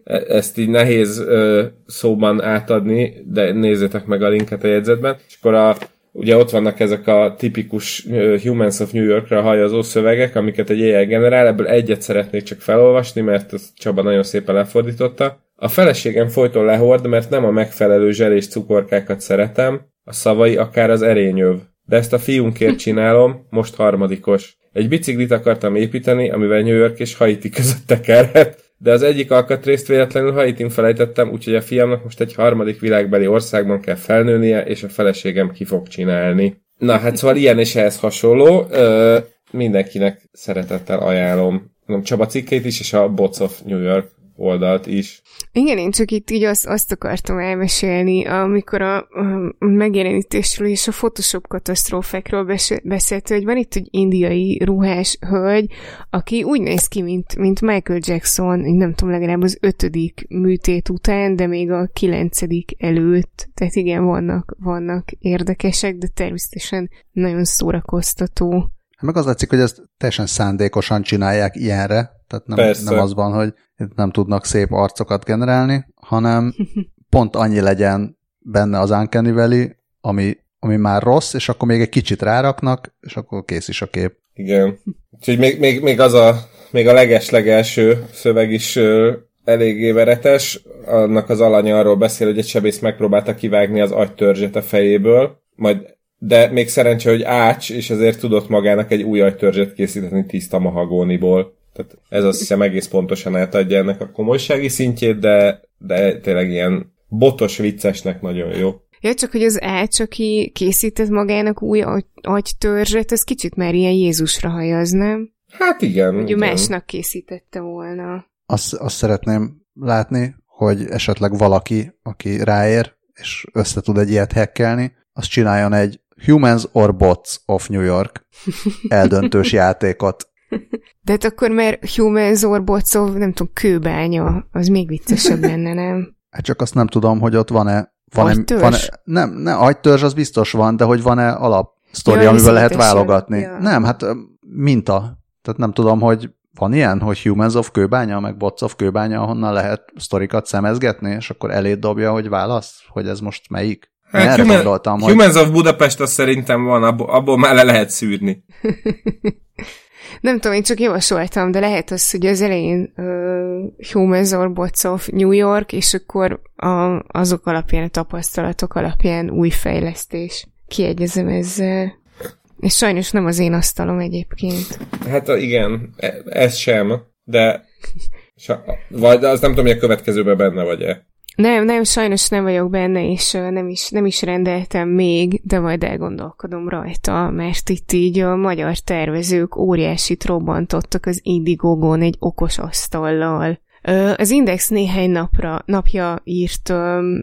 E, ezt így nehéz ö, szóban átadni, de nézzétek meg a linket a jegyzetben. És akkor a, ugye ott vannak ezek a tipikus uh, Humans of New Yorkra hajazó szövegek, amiket egy AI generál, ebből egyet szeretnék csak felolvasni, mert ezt Csaba nagyon szépen lefordította. A feleségem folyton lehord, mert nem a megfelelő zselés cukorkákat szeretem, a szavai akár az erényöv. De ezt a fiunkért csinálom, most harmadikos. Egy biciklit akartam építeni, amivel New York és Haiti között tekerhet, de az egyik alkatrészt véletlenül Haitin felejtettem, úgyhogy a fiamnak most egy harmadik világbeli országban kell felnőnie, és a feleségem ki fog csinálni. Na hát szóval ilyen és ehhez hasonló. Ö, mindenkinek szeretettel ajánlom. Csaba cikkét is, és a Bots of New York oldalt is. Igen, én csak itt így azt, azt akartam elmesélni, amikor a, a megjelenítésről és a Photoshop katasztrófákról beszélt, hogy van itt egy indiai ruhás hölgy, aki úgy néz ki, mint, mint Michael Jackson, nem tudom, legalább az ötödik műtét után, de még a kilencedik előtt. Tehát igen, vannak, vannak érdekesek, de természetesen nagyon szórakoztató. Meg az látszik, hogy ezt teljesen szándékosan csinálják ilyenre, tehát nem, nem az van, hogy nem tudnak szép arcokat generálni, hanem pont annyi legyen benne az Uncanny Valley, ami, ami már rossz, és akkor még egy kicsit ráraknak, és akkor kész is a kép. Igen. Úgyhogy még, még, még az a, még a leges-legelső szöveg is ö, eléggé veretes. Annak az alanya arról beszél, hogy egy sebész megpróbálta kivágni az agytörzset a fejéből, majd de még szerencsé, hogy ács, és ezért tudott magának egy új agytörzset készíteni tiszta mahagóniból. Tehát ez azt hiszem egész pontosan átadja ennek a komolysági szintjét, de, de tényleg ilyen botos viccesnek nagyon jó. Ja, csak hogy az Ács, aki készített magának új agytörzset, az kicsit már ilyen Jézusra hajaz, nem? Hát igen. Hogy igen. másnak készítette volna. Azt, azt szeretném látni, hogy esetleg valaki, aki ráér, és össze tud egy ilyet hekkelni, azt csináljon egy Humans or Bots of New York eldöntős játékot. De hát akkor or Bots of, nem tudom, kőbánya, az még viccesebb lenne, nem? Hát csak azt nem tudom, hogy ott van-e van-e, van-e, nem, nem, agytörzs az biztos van, de hogy van-e alap sztori, ja, amivel lehet válogatni. Ja. Nem, hát minta. Tehát nem tudom, hogy van ilyen, hogy Humans of kőbánya, meg Bots of kőbánya, ahonnan lehet sztorikat szemezgetni, és akkor elé dobja, hogy válasz, hogy ez most melyik? Hát erre human, gondoltam, hogy... Humans of Budapest az szerintem van, abból, abból már le lehet szűrni. Nem tudom, én csak javasoltam, de lehet az, hogy az elején uh, Humans or Bots of New York, és akkor a, azok alapján, a tapasztalatok alapján új fejlesztés. Kiegyezem ezzel. És sajnos nem az én asztalom egyébként. Hát igen, e, ez sem, de vagy az nem tudom, hogy a következőben benne vagy-e. Nem, nem, sajnos nem vagyok benne, és nem is, nem is rendeltem még, de majd elgondolkodom rajta, mert itt így a magyar tervezők óriásit robbantottak az Indiegogon egy okos asztallal. Az Index néhány napra, napja írt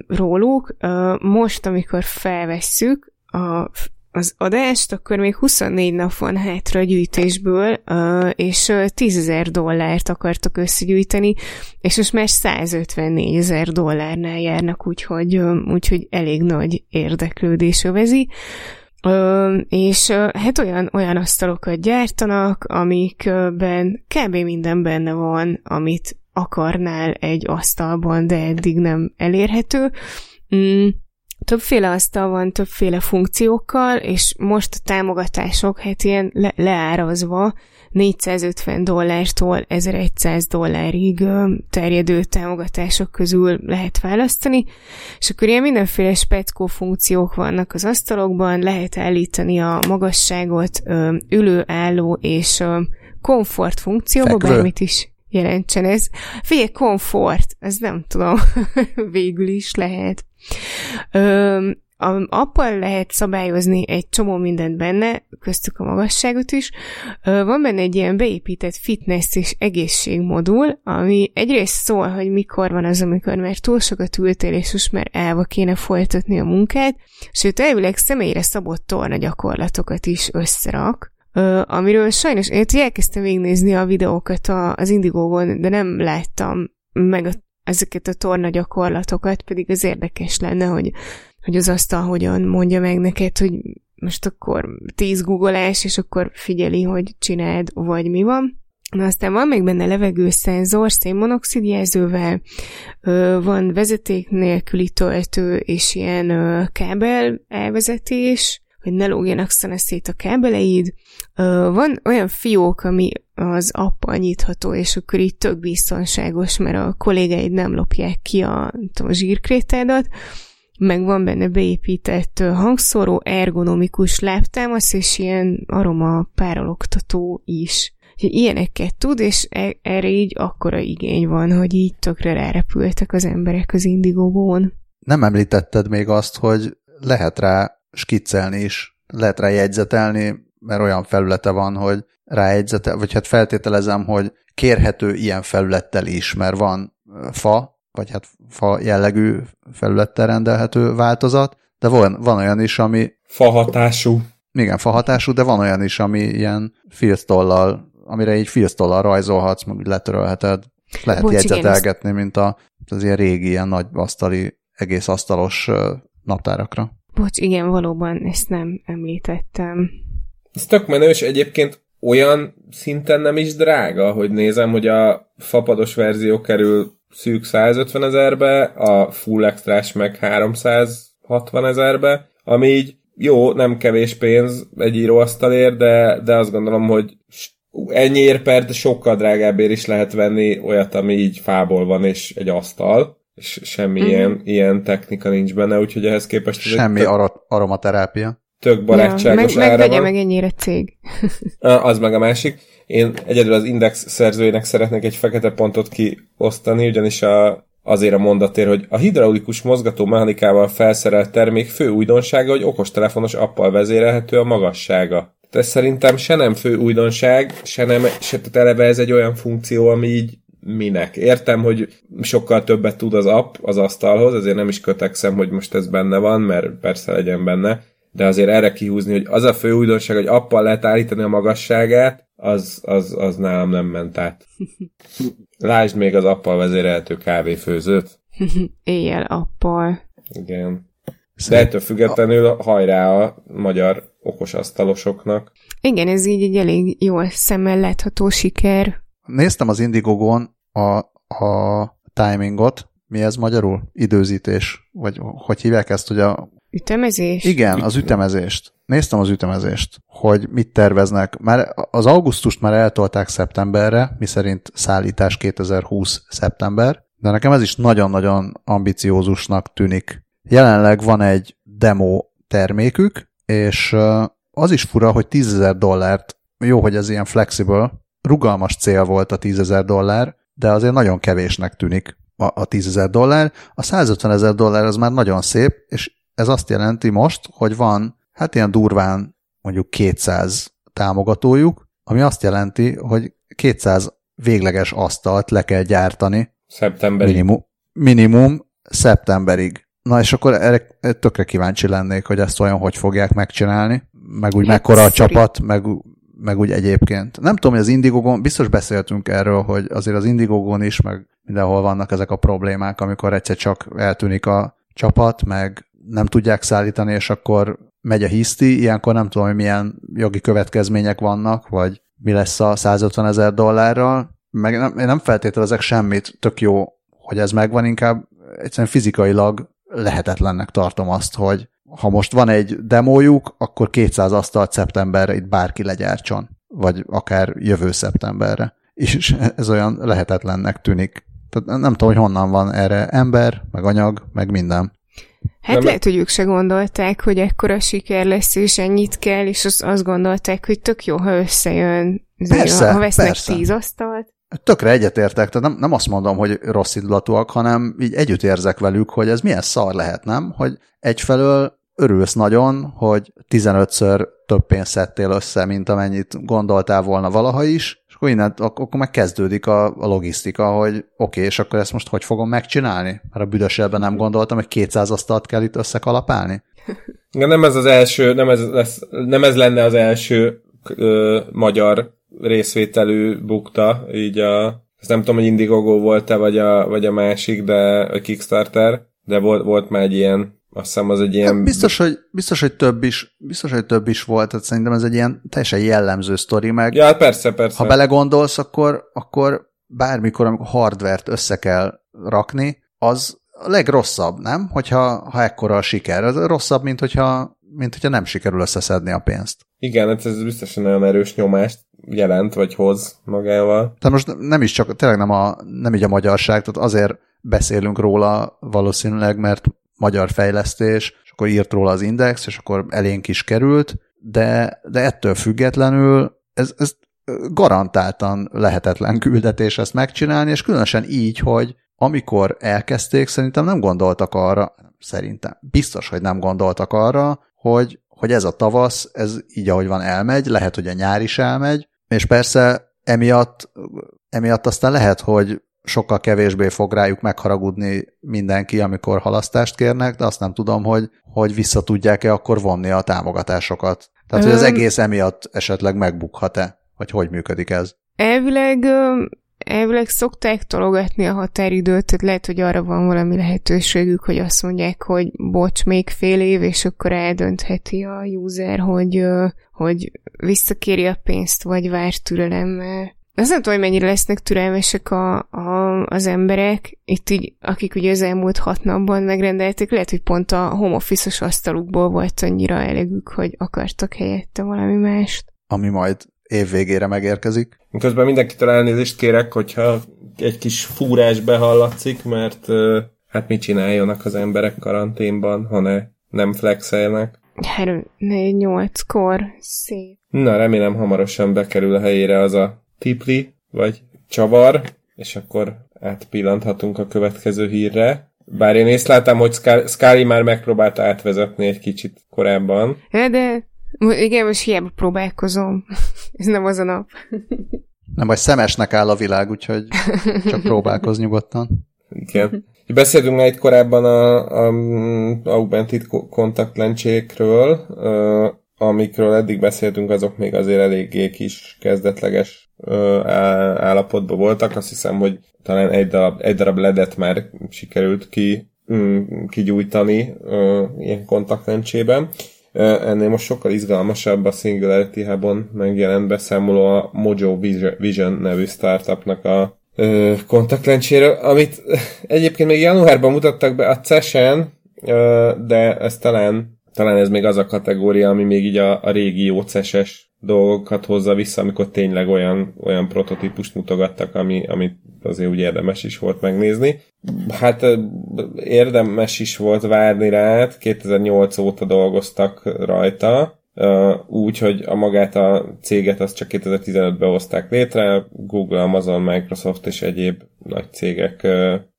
róluk, most, amikor felvesszük a az adást, akkor még 24 nap van hátra a gyűjtésből, és 10 ezer dollárt akartak összegyűjteni, és most már 154 ezer dollárnál járnak, úgyhogy, úgyhogy elég nagy érdeklődés övezi. Ö, és hát olyan, olyan asztalokat gyártanak, amikben kb. minden benne van, amit akarnál egy asztalban, de eddig nem elérhető. Mm, többféle asztal van, többféle funkciókkal, és most a támogatások, hát ilyen le- leárazva 450 dollártól 1100 dollárig terjedő támogatások közül lehet választani, és akkor ilyen mindenféle speckó funkciók vannak az asztalokban, lehet állítani a magasságot, ülő, álló és komfort funkcióba, Fekvő. bármit is jelentsen ez. Figyelj, komfort, ez nem tudom, végül is lehet. Ö, a appal lehet szabályozni egy csomó mindent benne, köztük a magasságot is. Van benne egy ilyen beépített fitness és egészségmodul, ami egyrészt szól, hogy mikor van az, amikor már túl sokat ültél, és most már elva kéne folytatni a munkát, sőt, elvileg személyre szabott torna gyakorlatokat is összerak, amiről sajnos én elkezdtem végignézni a videókat az Indigo-gon, de nem láttam meg a, ezeket a torna gyakorlatokat, pedig az érdekes lenne, hogy hogy az asztal hogyan mondja meg neked, hogy most akkor tíz googolás, és akkor figyeli, hogy csináld, vagy mi van. Na aztán van még benne levegőszenzor, szénmonoxid jelzővel, van vezeték nélküli töltő, és ilyen kábel elvezetés, hogy ne lógjanak szét a kábeleid. Van olyan fiók, ami az appal nyitható, és akkor így tök biztonságos, mert a kollégáid nem lopják ki a, tudom, a zsírkrétádat meg van benne beépített hangszóró, ergonomikus láptámasz, és ilyen aroma párologtató is. Úgyhogy ilyeneket tud, és e- erre így akkora igény van, hogy így tökre rárepültek az emberek az indigógón. Nem említetted még azt, hogy lehet rá skiccelni is, lehet rá jegyzetelni, mert olyan felülete van, hogy rájegyzetel, vagy hát feltételezem, hogy kérhető ilyen felülettel is, mert van fa, vagy hát fa jellegű felülettel rendelhető változat, de van, van olyan is, ami... Fa hatású. Igen, fa hatású, de van olyan is, ami ilyen filztollal, amire így filztollal rajzolhatsz, meg letörölheted. Lehet Bocs, jegyzetelgetni, igen, mint a, az ilyen régi, ilyen nagy asztali, egész asztalos naptárakra. Bocs, igen, valóban ezt nem említettem. Ez tök menő, és egyébként olyan szinten nem is drága, hogy nézem, hogy a fapados verzió kerül szűk 150 ezerbe, a full extrás meg 360 ezerbe, ami így jó, nem kevés pénz egy íróasztalért, de, de azt gondolom, hogy ennyiért per, de sokkal drágábbért is lehet venni olyat, ami így fából van, és egy asztal, és semmi mm-hmm. ilyen, ilyen technika nincs benne, úgyhogy ehhez képest... Semmi ar- aromaterápia. Tök barátságos ja, meg, ára van. meg ennyire cég. az meg a másik. Én egyedül az Index szerzőjének szeretnék egy fekete pontot kiosztani, ugyanis a, azért a mondatér, hogy a hidraulikus mozgató mechanikával felszerelt termék fő újdonsága, hogy okostelefonos appal vezérelhető a magassága. Ez szerintem se nem fő újdonság, se nem, se tehát eleve ez egy olyan funkció, ami így minek. Értem, hogy sokkal többet tud az app az asztalhoz, ezért nem is kötekszem, hogy most ez benne van, mert persze legyen benne, de azért erre kihúzni, hogy az a fő újdonság, hogy appal lehet állítani a magasságát, az, az, az nálam nem ment át. Lásd még az appal vezérelhető kávéfőzőt. Éjjel appal. Igen. De ettől függetlenül hajrá a magyar okos asztalosoknak. Igen, ez így egy elég jól szemmel látható siker. Néztem az Indigogon a, a timingot, mi ez magyarul? Időzítés? Vagy hogy hívják ezt, hogy a... Ütemezés? Igen, az ütemezést néztem az ütemezést, hogy mit terveznek. Már az augusztust már eltolták szeptemberre, miszerint szállítás 2020 szeptember, de nekem ez is nagyon-nagyon ambiciózusnak tűnik. Jelenleg van egy demo termékük, és az is fura, hogy 10 dollárt, jó, hogy ez ilyen flexible, rugalmas cél volt a 10 dollár, de azért nagyon kevésnek tűnik a, a 10 dollár. A 150 ezer dollár az már nagyon szép, és ez azt jelenti most, hogy van hát ilyen durván mondjuk 200 támogatójuk, ami azt jelenti, hogy 200 végleges asztalt le kell gyártani. Szeptemberig. Minimum, minimum szeptemberig. Na és akkor erre tökre kíváncsi lennék, hogy ezt olyan hogy fogják megcsinálni, meg úgy hát mekkora a csapat, meg, meg úgy egyébként. Nem tudom, hogy az Indigogon, biztos beszéltünk erről, hogy azért az Indigogon is, meg mindenhol vannak ezek a problémák, amikor egyszer csak eltűnik a csapat, meg nem tudják szállítani, és akkor megy a hiszti, ilyenkor nem tudom, hogy milyen jogi következmények vannak, vagy mi lesz a 150 ezer dollárral, meg nem, én nem feltételezek semmit, tök jó, hogy ez megvan, inkább egyszerűen fizikailag lehetetlennek tartom azt, hogy ha most van egy demójuk, akkor 200 asztalt szeptemberre itt bárki legyártson, vagy akár jövő szeptemberre. És ez olyan lehetetlennek tűnik. Tehát nem tudom, hogy honnan van erre ember, meg anyag, meg minden. Hát nem lehet, hogy ők se gondolták, hogy ekkora siker lesz, és ennyit kell, és az, azt gondolták, hogy tök jó, ha összejön, persze, ha vesznek persze. tíz asztalt. Tökre egyetértek, tehát nem, nem azt mondom, hogy rossz indulatúak, hanem így együtt érzek velük, hogy ez milyen szar lehet, nem? Hogy egyfelől örülsz nagyon, hogy 15-ször több pénzt szedtél össze, mint amennyit gondoltál volna valaha is, akkor innen, akkor megkezdődik a, a logisztika, hogy oké, okay, és akkor ezt most hogy fogom megcsinálni? Mert a büdösebben nem gondoltam, hogy 200 asztalt kell itt összekalapálni. Ja, nem ez az első, nem ez, lesz, nem ez lenne az első ö, magyar részvételű bukta, így a, ezt nem tudom, hogy Indiegogo volt-e, vagy a, vagy a másik, de a Kickstarter, de volt, volt már egy ilyen, azt hiszem az egy ilyen... Hát biztos, hogy, biztos, hogy több is, biztos, hogy több is volt, tehát szerintem ez egy ilyen teljesen jellemző sztori, meg Ja, persze, persze. ha belegondolsz, akkor, akkor bármikor, amikor hardvert össze kell rakni, az a legrosszabb, nem? Hogyha ha ekkora a siker. Az rosszabb, mint hogyha, mint hogyha nem sikerül összeszedni a pénzt. Igen, hát ez biztosan olyan erős nyomást jelent, vagy hoz magával. Tehát most nem is csak, tényleg nem, a, nem így a magyarság, tehát azért beszélünk róla valószínűleg, mert magyar fejlesztés, és akkor írt róla az Index, és akkor elénk is került, de, de ettől függetlenül ez, ez garantáltan lehetetlen küldetés ezt megcsinálni, és különösen így, hogy amikor elkezdték, szerintem nem gondoltak arra, szerintem biztos, hogy nem gondoltak arra, hogy, hogy ez a tavasz, ez így, ahogy van, elmegy, lehet, hogy a nyár is elmegy, és persze emiatt, emiatt aztán lehet, hogy sokkal kevésbé fog rájuk megharagudni mindenki, amikor halasztást kérnek, de azt nem tudom, hogy, hogy vissza tudják-e akkor vonni a támogatásokat. Tehát, hogy az egész emiatt esetleg megbukhat-e, vagy hogy működik ez? Elvileg, elvileg szokták tologatni a határidőt, tehát lehet, hogy arra van valami lehetőségük, hogy azt mondják, hogy bocs, még fél év, és akkor eldöntheti a user, hogy, hogy visszakéri a pénzt, vagy vár türelemmel. Azt nem tudom, hogy mennyire lesznek türelmesek a, a, az emberek, itt így, akik ugye az elmúlt hat napban megrendelték, lehet, hogy pont a home office asztalukból volt annyira elegük, hogy akartak helyette valami mást. Ami majd év végére megérkezik. Közben mindenkitől elnézést kérek, hogyha egy kis fúrás behallatszik, mert hát mit csináljonak az emberek karanténban, ha ne, nem flexelnek. 3-4-8-kor, szép. Na, remélem hamarosan bekerül a helyére az a tipli, vagy csavar, és akkor átpillanthatunk a következő hírre. Bár én észleltem, hogy Scully már megpróbálta átvezetni egy kicsit korábban. Ja, de igen, most hiába próbálkozom. Ez nem az a nap. Nem, vagy szemesnek áll a világ, úgyhogy csak próbálkoz nyugodtan. Igen. Beszéltünk már itt korábban a, a augmented kontaktlencsékről, amikről eddig beszéltünk, azok még azért eléggé kis kezdetleges állapotban voltak. Azt hiszem, hogy talán egy darab, egy darab ledet már sikerült ki, mm, kigyújtani ilyen kontaktlencsében. Ennél most sokkal izgalmasabb a Singularity Hub-on megjelent beszámoló a Mojo Vision nevű startupnak a kontaktlencséről, amit egyébként még januárban mutattak be a CES-en, de ez talán, talán ez még az a kategória, ami még így a, a régi CES-es dolgokat hozza vissza, amikor tényleg olyan, olyan prototípust mutogattak, ami, amit azért úgy érdemes is volt megnézni. Hát érdemes is volt várni rá, 2008 óta dolgoztak rajta, úgy, hogy a magát a céget azt csak 2015-ben hozták létre, Google, Amazon, Microsoft és egyéb nagy cégek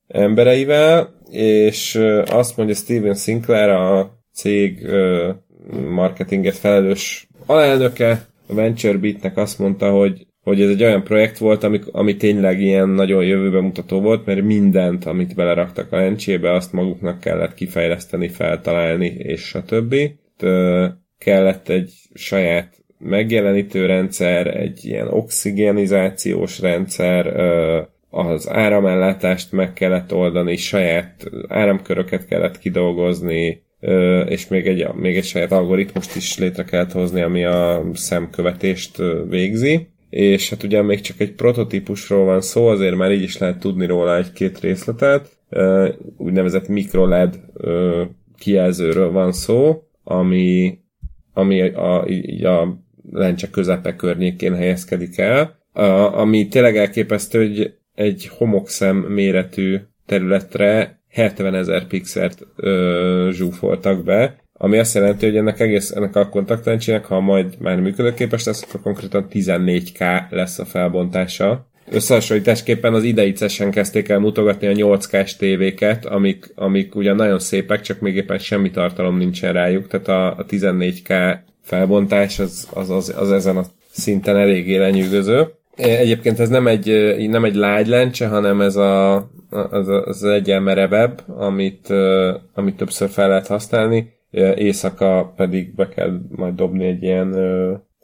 embereivel, és azt mondja Steven Sinclair, a cég marketinget felelős alelnöke, a VentureBeat-nek azt mondta, hogy hogy ez egy olyan projekt volt, ami, ami tényleg ilyen nagyon jövőbe mutató volt, mert mindent, amit beleraktak a lencsébe, azt maguknak kellett kifejleszteni, feltalálni, és stb. kellett egy saját megjelenítő rendszer, egy ilyen oxigenizációs rendszer, az áramellátást meg kellett oldani, saját áramköröket kellett kidolgozni, és még egy, még egy saját algoritmust is létre kellett hozni, ami a szemkövetést végzi és hát ugye még csak egy prototípusról van szó, azért már így is lehet tudni róla egy-két részletet. Úgynevezett microLED kijelzőről van szó, ami, ami a, a lencse közepe környékén helyezkedik el, ami tényleg elképesztő, hogy egy homokszem méretű területre 70 ezer pixelt ö, zsúfoltak be, ami azt jelenti, hogy ennek egész, ennek a kontaktlencsének, ha majd már működőképes lesz, akkor konkrétan 14K lesz a felbontása. Összehasonlításképpen az idei CES-en kezdték el mutogatni a 8K-s tévéket, amik, amik ugyan nagyon szépek, csak még éppen semmi tartalom nincsen rájuk, tehát a, a 14K felbontás az, az, az, az ezen a szinten eléggé lenyűgöző. Egyébként ez nem egy, nem egy lágy lencse, hanem ez a, az, az egyen merevebb, amit, amit többször fel lehet használni, éjszaka pedig be kell majd dobni egy ilyen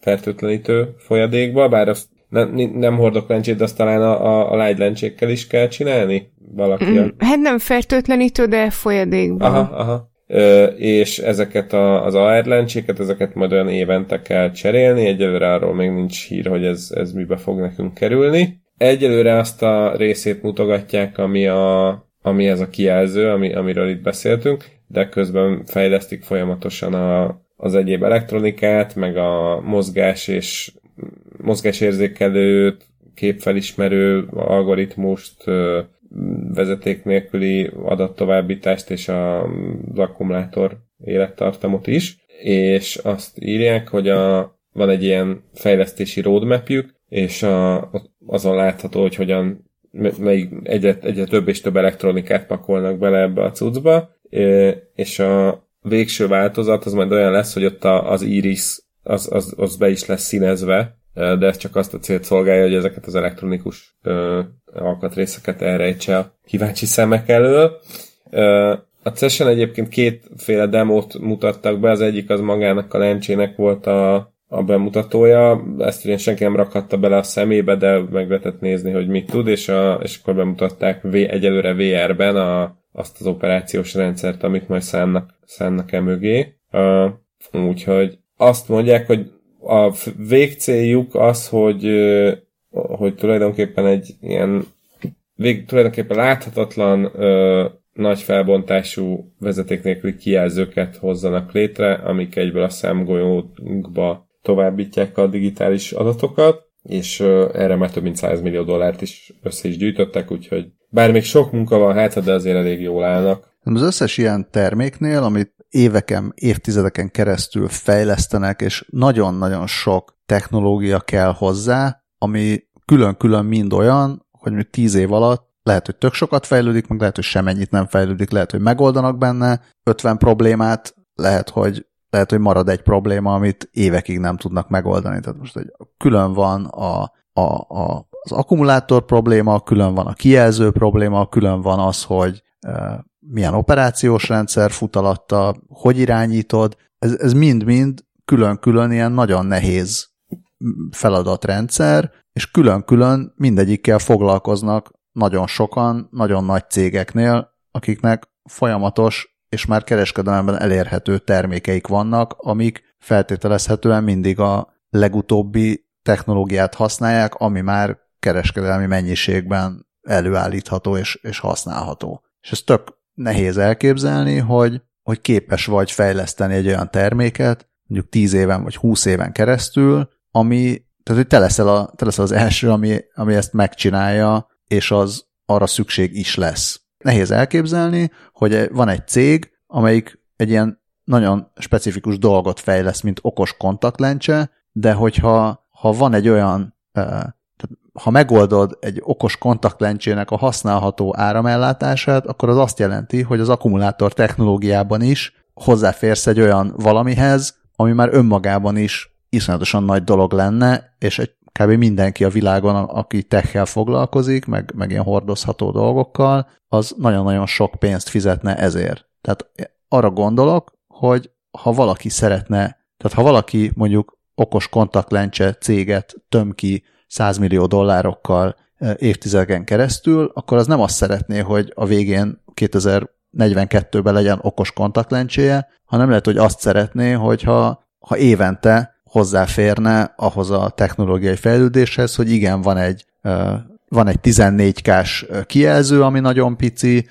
fertőtlenítő folyadékba, bár azt nem, nem hordok lencsét, de azt talán a, a, a lágy lencsékkel is kell csinálni? Valaki mm, Hát nem fertőtlenítő, de folyadékba. Aha, aha. Ö, és ezeket a, az AR lencséket, ezeket majd olyan évente kell cserélni, egyelőre arról még nincs hír, hogy ez, ez mibe fog nekünk kerülni. Egyelőre azt a részét mutogatják, ami, a, ami ez a kijelző, ami, amiről itt beszéltünk, de közben fejlesztik folyamatosan a, az egyéb elektronikát, meg a mozgás és mozgásérzékelőt, képfelismerő algoritmust, vezeték nélküli adattovábbítást és az akkumulátor élettartamot is, és azt írják, hogy a, van egy ilyen fejlesztési roadmapjük, és a, azon látható, hogy hogyan melyik egyre, egyre több és több elektronikát pakolnak bele ebbe a cuccba, és a végső változat az majd olyan lesz, hogy ott az iris az, az, az be is lesz színezve, de ez csak azt a célt szolgálja, hogy ezeket az elektronikus alkatrészeket elrejtse a kíváncsi szemek elől. A CES-en egyébként kétféle demót mutattak be, az egyik az magának a lencsének volt a, a bemutatója, ezt ugye senki nem rakhatta bele a szemébe, de meg lehetett nézni, hogy mit tud, és, a, és akkor bemutatták v, egyelőre VR-ben a, azt az operációs rendszert, amit majd szánnak, szánnak e mögé. Uh, úgyhogy azt mondják, hogy a végcéljuk az, hogy, hogy tulajdonképpen egy ilyen vég, tulajdonképpen láthatatlan ö, nagy felbontású vezeték nélküli kijelzőket hozzanak létre, amik egyből a számgolyónkba továbbítják a digitális adatokat, és erre már több mint 100 millió dollárt is össze is gyűjtöttek, úgyhogy bár még sok munka van hát, de azért elég jól állnak. Az összes ilyen terméknél, amit éveken, évtizedeken keresztül fejlesztenek, és nagyon-nagyon sok technológia kell hozzá, ami külön-külön mind olyan, hogy még tíz év alatt lehet, hogy tök sokat fejlődik, meg lehet, hogy semennyit nem fejlődik, lehet, hogy megoldanak benne 50 problémát, lehet, hogy lehet, hogy marad egy probléma, amit évekig nem tudnak megoldani. Tehát most egy, külön van a, a, a, az akkumulátor probléma, külön van a kijelző probléma, külön van az, hogy milyen operációs rendszer fut alatta, hogy irányítod, ez mind-mind külön-külön ilyen nagyon nehéz feladatrendszer, és külön-külön mindegyikkel foglalkoznak nagyon sokan, nagyon nagy cégeknél, akiknek folyamatos és már kereskedelemben elérhető termékeik vannak, amik feltételezhetően mindig a legutóbbi technológiát használják, ami már kereskedelmi mennyiségben előállítható és, és használható. És ez tök nehéz elképzelni, hogy, hogy képes vagy fejleszteni egy olyan terméket, mondjuk 10 éven vagy 20 éven keresztül, ami, tehát hogy te leszel, a, te leszel az első, ami, ami ezt megcsinálja, és az arra szükség is lesz. Nehéz elképzelni, hogy van egy cég, amelyik egy ilyen nagyon specifikus dolgot fejleszt, mint okos kontaktlencse, de hogyha ha van egy olyan ha megoldod egy okos kontaktlencsének a használható áramellátását, akkor az azt jelenti, hogy az akkumulátor technológiában is hozzáférsz egy olyan valamihez, ami már önmagában is iszonyatosan nagy dolog lenne, és egy kb. mindenki a világon, aki techkel foglalkozik, meg, meg ilyen hordozható dolgokkal, az nagyon-nagyon sok pénzt fizetne ezért. Tehát arra gondolok, hogy ha valaki szeretne, tehát ha valaki mondjuk okos kontaktlencse céget töm ki 100 millió dollárokkal évtizedeken keresztül, akkor az nem azt szeretné, hogy a végén 2042-ben legyen okos kontaktlencséje, hanem lehet, hogy azt szeretné, hogyha ha évente hozzáférne ahhoz a technológiai fejlődéshez, hogy igen, van egy, van egy 14K-s kijelző, ami nagyon pici,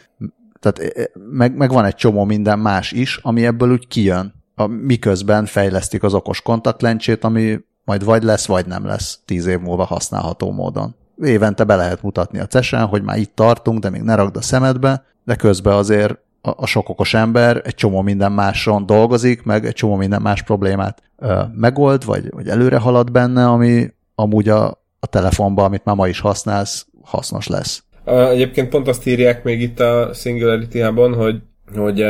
tehát meg, meg van egy csomó minden más is, ami ebből úgy kijön, miközben fejlesztik az okos kontaktlencsét, ami majd vagy lesz, vagy nem lesz tíz év múlva használható módon. Évente be lehet mutatni a cesen, hogy már itt tartunk, de még ne ragd a szemedbe, de közben azért a, sok okos ember egy csomó minden máson dolgozik, meg egy csomó minden más problémát ö, megold, vagy, vagy előre halad benne, ami amúgy a, a telefonban, amit már ma is használsz, hasznos lesz. Egyébként pont azt írják még itt a singularity hogy, hogy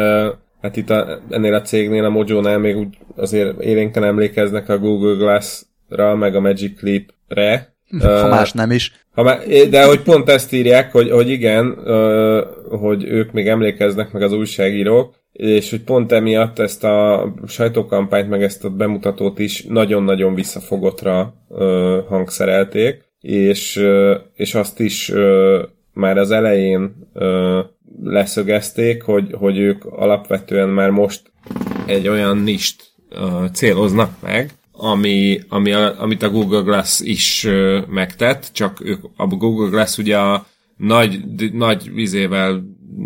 hát itt a, ennél a cégnél, a Mojo-nál még úgy azért élénken emlékeznek a Google Glass-ra, meg a Magic Leap-re. Ha uh, más nem is. Ha má, de hogy pont ezt írják, hogy, hogy igen, uh, hogy ők még emlékeznek meg az újságírók, és hogy pont emiatt ezt a sajtókampányt, meg ezt a bemutatót is nagyon-nagyon visszafogottra uh, hangszerelték, és, uh, és azt is uh, már az elején leszögezték, hogy, hogy ők alapvetően már most egy olyan nist céloznak meg, ami, ami a, amit a Google Glass is uh, megtett, csak ők, a Google Glass ugye a nagy, nagy vizével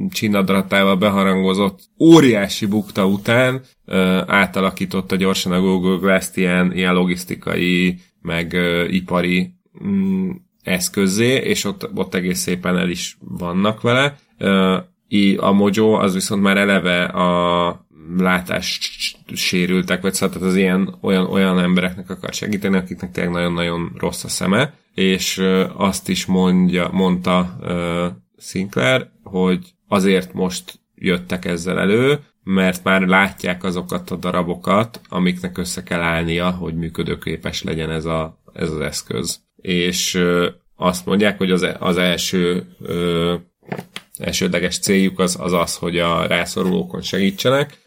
csinadratával beharangozott óriási bukta után uh, átalakította gyorsan a Google Glass-t ilyen, ilyen logisztikai, meg uh, ipari um, eszközé, és ott, ott egész szépen el is vannak vele. A Mojo az viszont már eleve a látás sérültek, vagy szóval az ilyen olyan, olyan embereknek akar segíteni, akiknek tényleg nagyon-nagyon rossz a szeme, és azt is mondja, mondta Sinclair, hogy azért most jöttek ezzel elő, mert már látják azokat a darabokat, amiknek össze kell állnia, hogy működőképes legyen ez, a, ez az eszköz és azt mondják, hogy az, az első ö, elsődleges céljuk az, az az, hogy a rászorulókon segítsenek.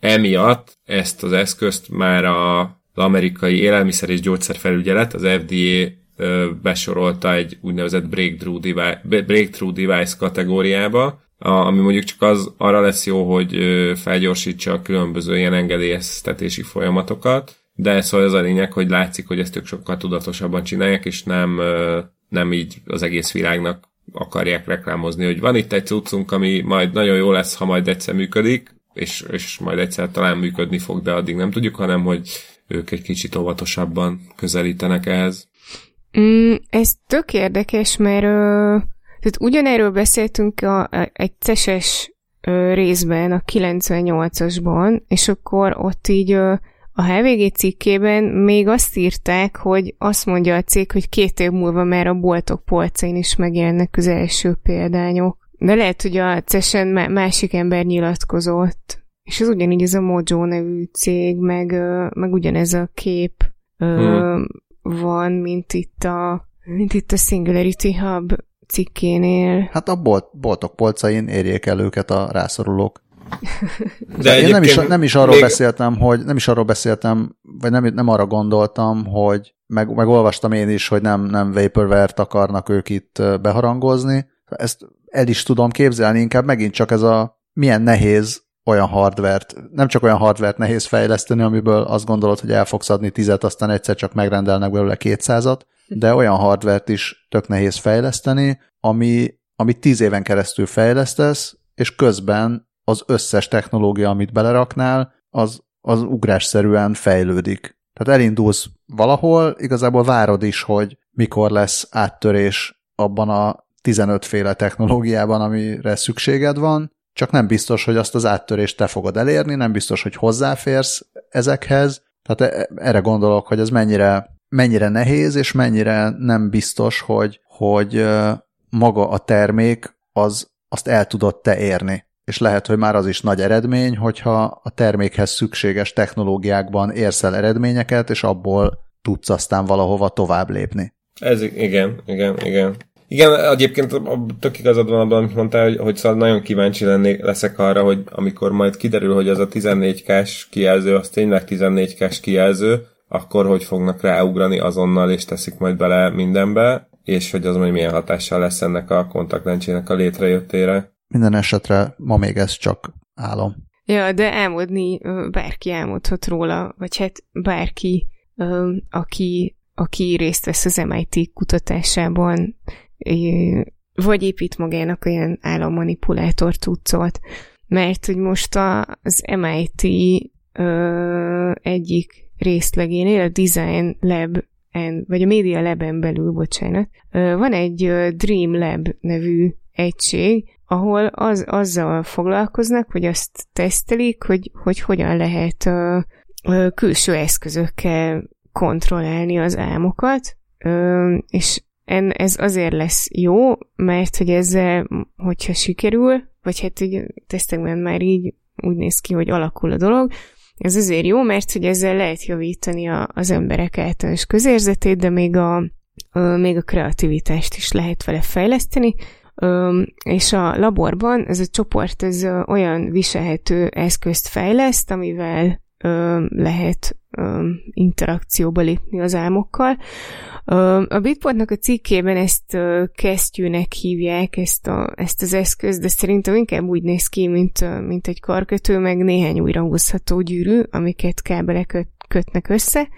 Emiatt ezt az eszközt már a, az amerikai élelmiszer és gyógyszerfelügyelet, az FDA besorolta egy úgynevezett breakthrough device, breakthrough device kategóriába, ami mondjuk csak az arra lesz jó, hogy felgyorsítsa a különböző ilyen engedélyeztetési folyamatokat, de szóval az a lényeg, hogy látszik, hogy ezt ők sokkal tudatosabban csinálják, és nem, nem így az egész világnak akarják reklámozni, hogy van itt egy cuccunk, ami majd nagyon jó lesz, ha majd egyszer működik, és, és majd egyszer talán működni fog, de addig nem tudjuk, hanem hogy ők egy kicsit óvatosabban közelítenek ehhez. Mm, ez tök érdekes, mert ö, tehát ugyanerről beszéltünk a, a, egy ceses ö, részben, a 98-asban, és akkor ott így ö, a HVG cikkében még azt írták, hogy azt mondja a cég, hogy két év múlva már a boltok polcain is megjelennek az első példányok. De lehet, hogy a CESen másik ember nyilatkozott. És ez ugyanígy ez a Mojo nevű cég, meg, meg ugyanez a kép hmm. van, mint itt a mint itt a Singularity Hub cikkénél. Hát a bolt, boltok polcain érjék el őket a rászorulók. De én nem is, nem is arról még... beszéltem, hogy nem is arról beszéltem, vagy nem, nem arra gondoltam, hogy meg, meg olvastam én is, hogy nem, nem vaporware akarnak ők itt beharangozni. Ezt el is tudom képzelni, inkább megint csak ez a milyen nehéz olyan hardvert, nem csak olyan hardvert nehéz fejleszteni, amiből azt gondolod, hogy el fogsz adni tizet, aztán egyszer csak megrendelnek belőle kétszázat, de olyan hardvert is tök nehéz fejleszteni, ami, amit tíz éven keresztül fejlesztesz, és közben az összes technológia, amit beleraknál, az, az ugrásszerűen fejlődik. Tehát elindulsz valahol, igazából várod is, hogy mikor lesz áttörés abban a 15 féle technológiában, amire szükséged van, csak nem biztos, hogy azt az áttörést te fogod elérni, nem biztos, hogy hozzáférsz ezekhez. Tehát e, erre gondolok, hogy ez mennyire, mennyire nehéz, és mennyire nem biztos, hogy, hogy maga a termék az, azt el tudod te érni és lehet, hogy már az is nagy eredmény, hogyha a termékhez szükséges technológiákban érsz el eredményeket, és abból tudsz aztán valahova tovább lépni. Ez igen, igen, igen. Igen, egyébként tök igazad van abban, amit mondtál, hogy, hogy szóval nagyon kíváncsi lennék, leszek arra, hogy amikor majd kiderül, hogy az a 14K-s kijelző, az tényleg 14K-s kijelző, akkor hogy fognak ráugrani azonnal, és teszik majd bele mindenbe, és hogy az majd milyen hatással lesz ennek a kontaktlencsének a létrejöttére. Minden esetre ma még ez csak álom. Ja, de álmodni bárki álmodhat róla, vagy hát bárki, aki, aki részt vesz az MIT kutatásában, vagy épít magának olyan állammanipulátor cuccot. Mert hogy most az MIT egyik részlegénél, a Design Lab vagy a Media Lab-en belül, bocsánat, van egy Dream Lab nevű egység, ahol az, azzal foglalkoznak, hogy azt tesztelik, hogy, hogy hogyan lehet uh, külső eszközökkel kontrollálni az álmokat, uh, és ez azért lesz jó, mert hogy ezzel, hogyha sikerül, vagy hát így tesztekben már így úgy néz ki, hogy alakul a dolog, ez azért jó, mert hogy ezzel lehet javítani a, az emberek általános közérzetét, de még a, a, még a kreativitást is lehet vele fejleszteni, és a laborban ez a csoport ez olyan viselhető eszközt fejleszt, amivel lehet interakcióba lépni az álmokkal. A Bitportnak a cikkében ezt kesztyűnek hívják, ezt, a, ezt az eszközt, de szerintem inkább úgy néz ki, mint, mint egy karkötő, meg néhány újrahúzható gyűrű, amiket kábelek kötnek össze.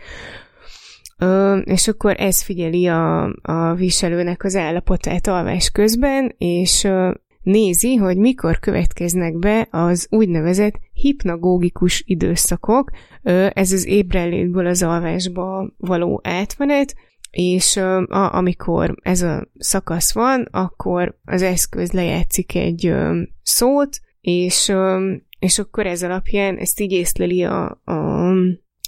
Ö, és akkor ez figyeli a, a viselőnek az állapotát alvás közben, és ö, nézi, hogy mikor következnek be az úgynevezett hipnagógikus időszakok, ö, ez az ébrenlétből az alvásba való átmenet, és ö, a, amikor ez a szakasz van, akkor az eszköz lejátszik egy ö, szót, és, ö, és akkor ez alapján ezt így észleli a, a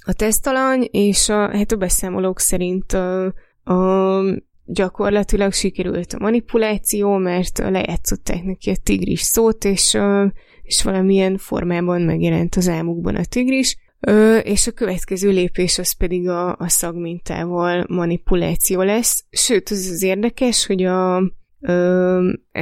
a tesztalany, és a, hát a beszámolók szerint a, a, gyakorlatilag sikerült a manipuláció, mert lejátszották neki a tigris szót, és, és valamilyen formában megjelent az álmukban a tigris, és a következő lépés az pedig a, a szagmintával manipuláció lesz. Sőt, az az érdekes, hogy a,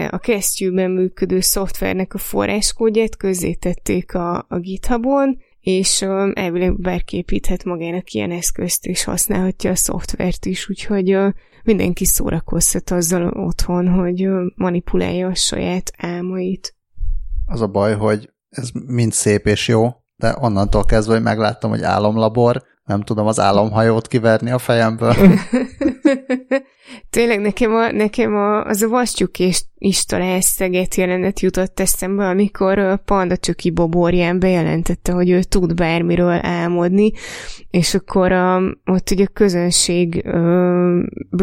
a kesztyűben működő szoftvernek a forráskódját közzétették a, a GitHubon, és uh, elvileg bárki építhet magának ilyen eszközt, és használhatja a szoftvert is, úgyhogy uh, mindenki szórakozhat azzal otthon, hogy uh, manipulálja a saját álmait. Az a baj, hogy ez mind szép és jó, de onnantól kezdve, hogy megláttam, hogy álomlabor, nem tudom az álomhajót kiverni a fejemből. Tényleg nekem, a, nekem a, az a vastyuk és talán szeget jelenet jutott eszembe, amikor Panda Csöki Boborján bejelentette, hogy ő tud bármiről álmodni, és akkor a, ott ugye a közönség ö,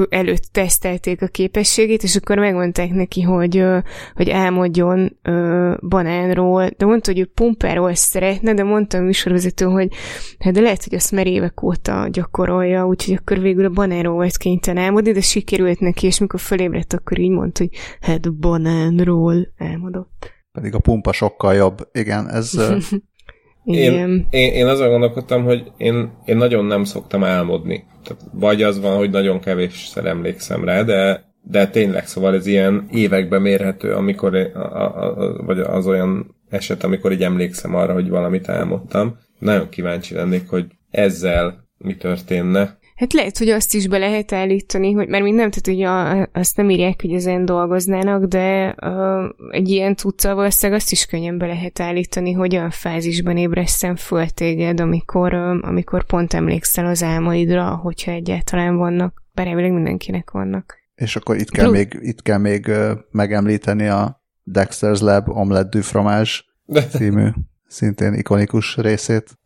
előtt tesztelték a képességét, és akkor megmondták neki, hogy, ö, hogy álmodjon ö, banánról, de mondta, hogy ő pumpáról szeretne, de mondta a műsorvezető, hogy hát de lehet, hogy azt már évek óta gyakorolja, úgyhogy akkor végül a banánról volt kénytelen álmodni, de sikerült neki, és mikor fölébredt, akkor így mondta, hogy hát banánról álmodott. Pedig a pumpa sokkal jobb. Igen, ez... Én, én, én azon gondolkodtam, hogy én, én nagyon nem szoktam álmodni. Tehát vagy az van, hogy nagyon kevésszer emlékszem rá, de, de tényleg, szóval ez ilyen években mérhető, amikor, a, a, a, vagy az olyan eset, amikor így emlékszem arra, hogy valamit álmodtam. Nagyon kíváncsi lennék, hogy ezzel mi történne. Hát lehet, hogy azt is be lehet állítani, hogy mert nem, tehát ugye a, azt nem írják, hogy ezen dolgoznának, de uh, egy ilyen tudca valószínűleg azt is könnyen be lehet állítani, hogy olyan fázisban ébreszem föl téged, amikor, uh, amikor pont emlékszel az álmaidra, hogyha egyáltalán vannak. Bár elvileg mindenkinek vannak. És akkor itt kell, még, itt kell még uh, megemlíteni a Dexter's Lab Omelette du Fromage című szintén ikonikus részét.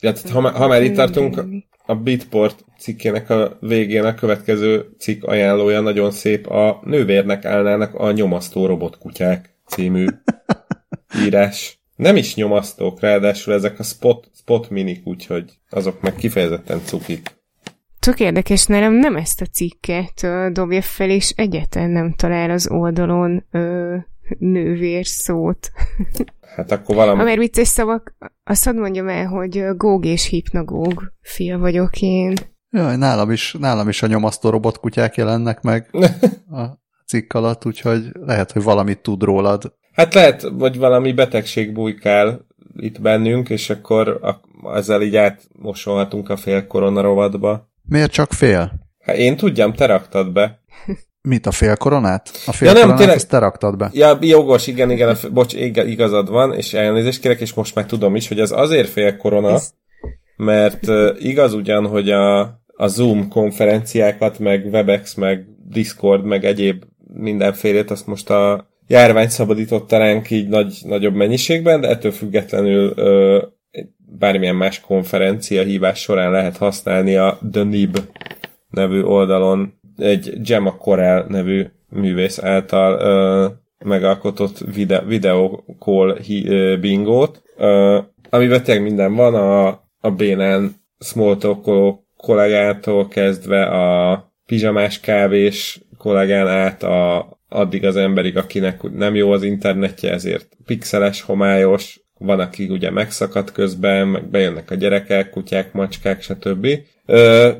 Ja, tehát ha, ha már itt tartunk, a Bitport cikkének a végén a következő cikk ajánlója nagyon szép, a nővérnek állnának a nyomasztó robotkutyák című írás. Nem is nyomasztók, ráadásul ezek a spot, spot minik, úgyhogy azok meg kifejezetten cukik. Tök érdekes, nem, nem ezt a cikket ö, dobja fel, és egyetlen nem talál az oldalon ö, nővér szót. Hát akkor valami... Már vicces szavak, azt hadd mondjam el, hogy góg és hipnagóg fia vagyok én. Jaj, nálam is, nálam is a nyomasztó robotkutyák jelennek meg a cikk alatt, úgyhogy lehet, hogy valamit tud rólad. Hát lehet, vagy valami betegség bujkál itt bennünk, és akkor ezzel így átmosolhatunk a fél korona rovatba. Miért csak fél? Hát én tudjam, te raktad be. Mit, a félkoronát? A félkoronát ja, nem, tényleg... ezt te raktad be. Ja, jogos, igen, igen, bocs, igazad van, és elnézést kérek, és most már tudom is, hogy ez azért félkorona, Ez... mert igaz ugyan, hogy a, a Zoom konferenciákat, meg Webex, meg Discord, meg egyéb mindenfélét, azt most a járvány szabadította ránk így nagy, nagyobb mennyiségben, de ettől függetlenül ö, bármilyen más konferencia hívás során lehet használni a The Nib nevű oldalon egy Gemma Corel nevű művész által ö, megalkotott vide- ö, bingót, ö, amiben tényleg minden van, a, a bénán smalltalkoló kollégától kezdve a pizsamás kávés kollégán át a, addig az emberig, akinek nem jó az internetje, ezért pixeles, homályos, van, aki ugye megszakad közben, meg bejönnek a gyerekek, kutyák, macskák, stb. Ö...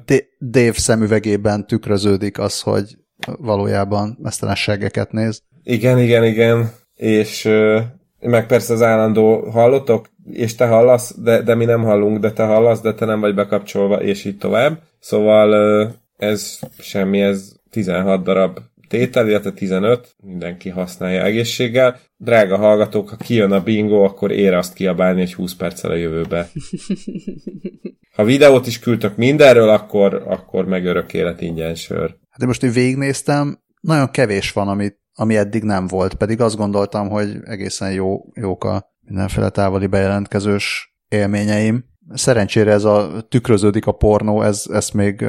Dave szemüvegében tükröződik az, hogy valójában mesztelenségeket néz. Igen, igen, igen. És ö, meg persze az állandó hallotok, és te hallasz, de, de mi nem hallunk, de te hallasz, de te nem vagy bekapcsolva, és így tovább. Szóval ez semmi, ez 16 darab tétel, illetve 15, mindenki használja egészséggel. Drága hallgatók, ha kijön a bingo, akkor ér azt kiabálni egy 20 perccel a jövőbe. Ha videót is küldtök mindenről, akkor, akkor meg örök élet ingyen sör. Hát én most én végignéztem, nagyon kevés van, amit, ami eddig nem volt, pedig azt gondoltam, hogy egészen jó, jók a mindenféle távoli bejelentkezős élményeim. Szerencsére ez a tükröződik a pornó, ez, ezt még,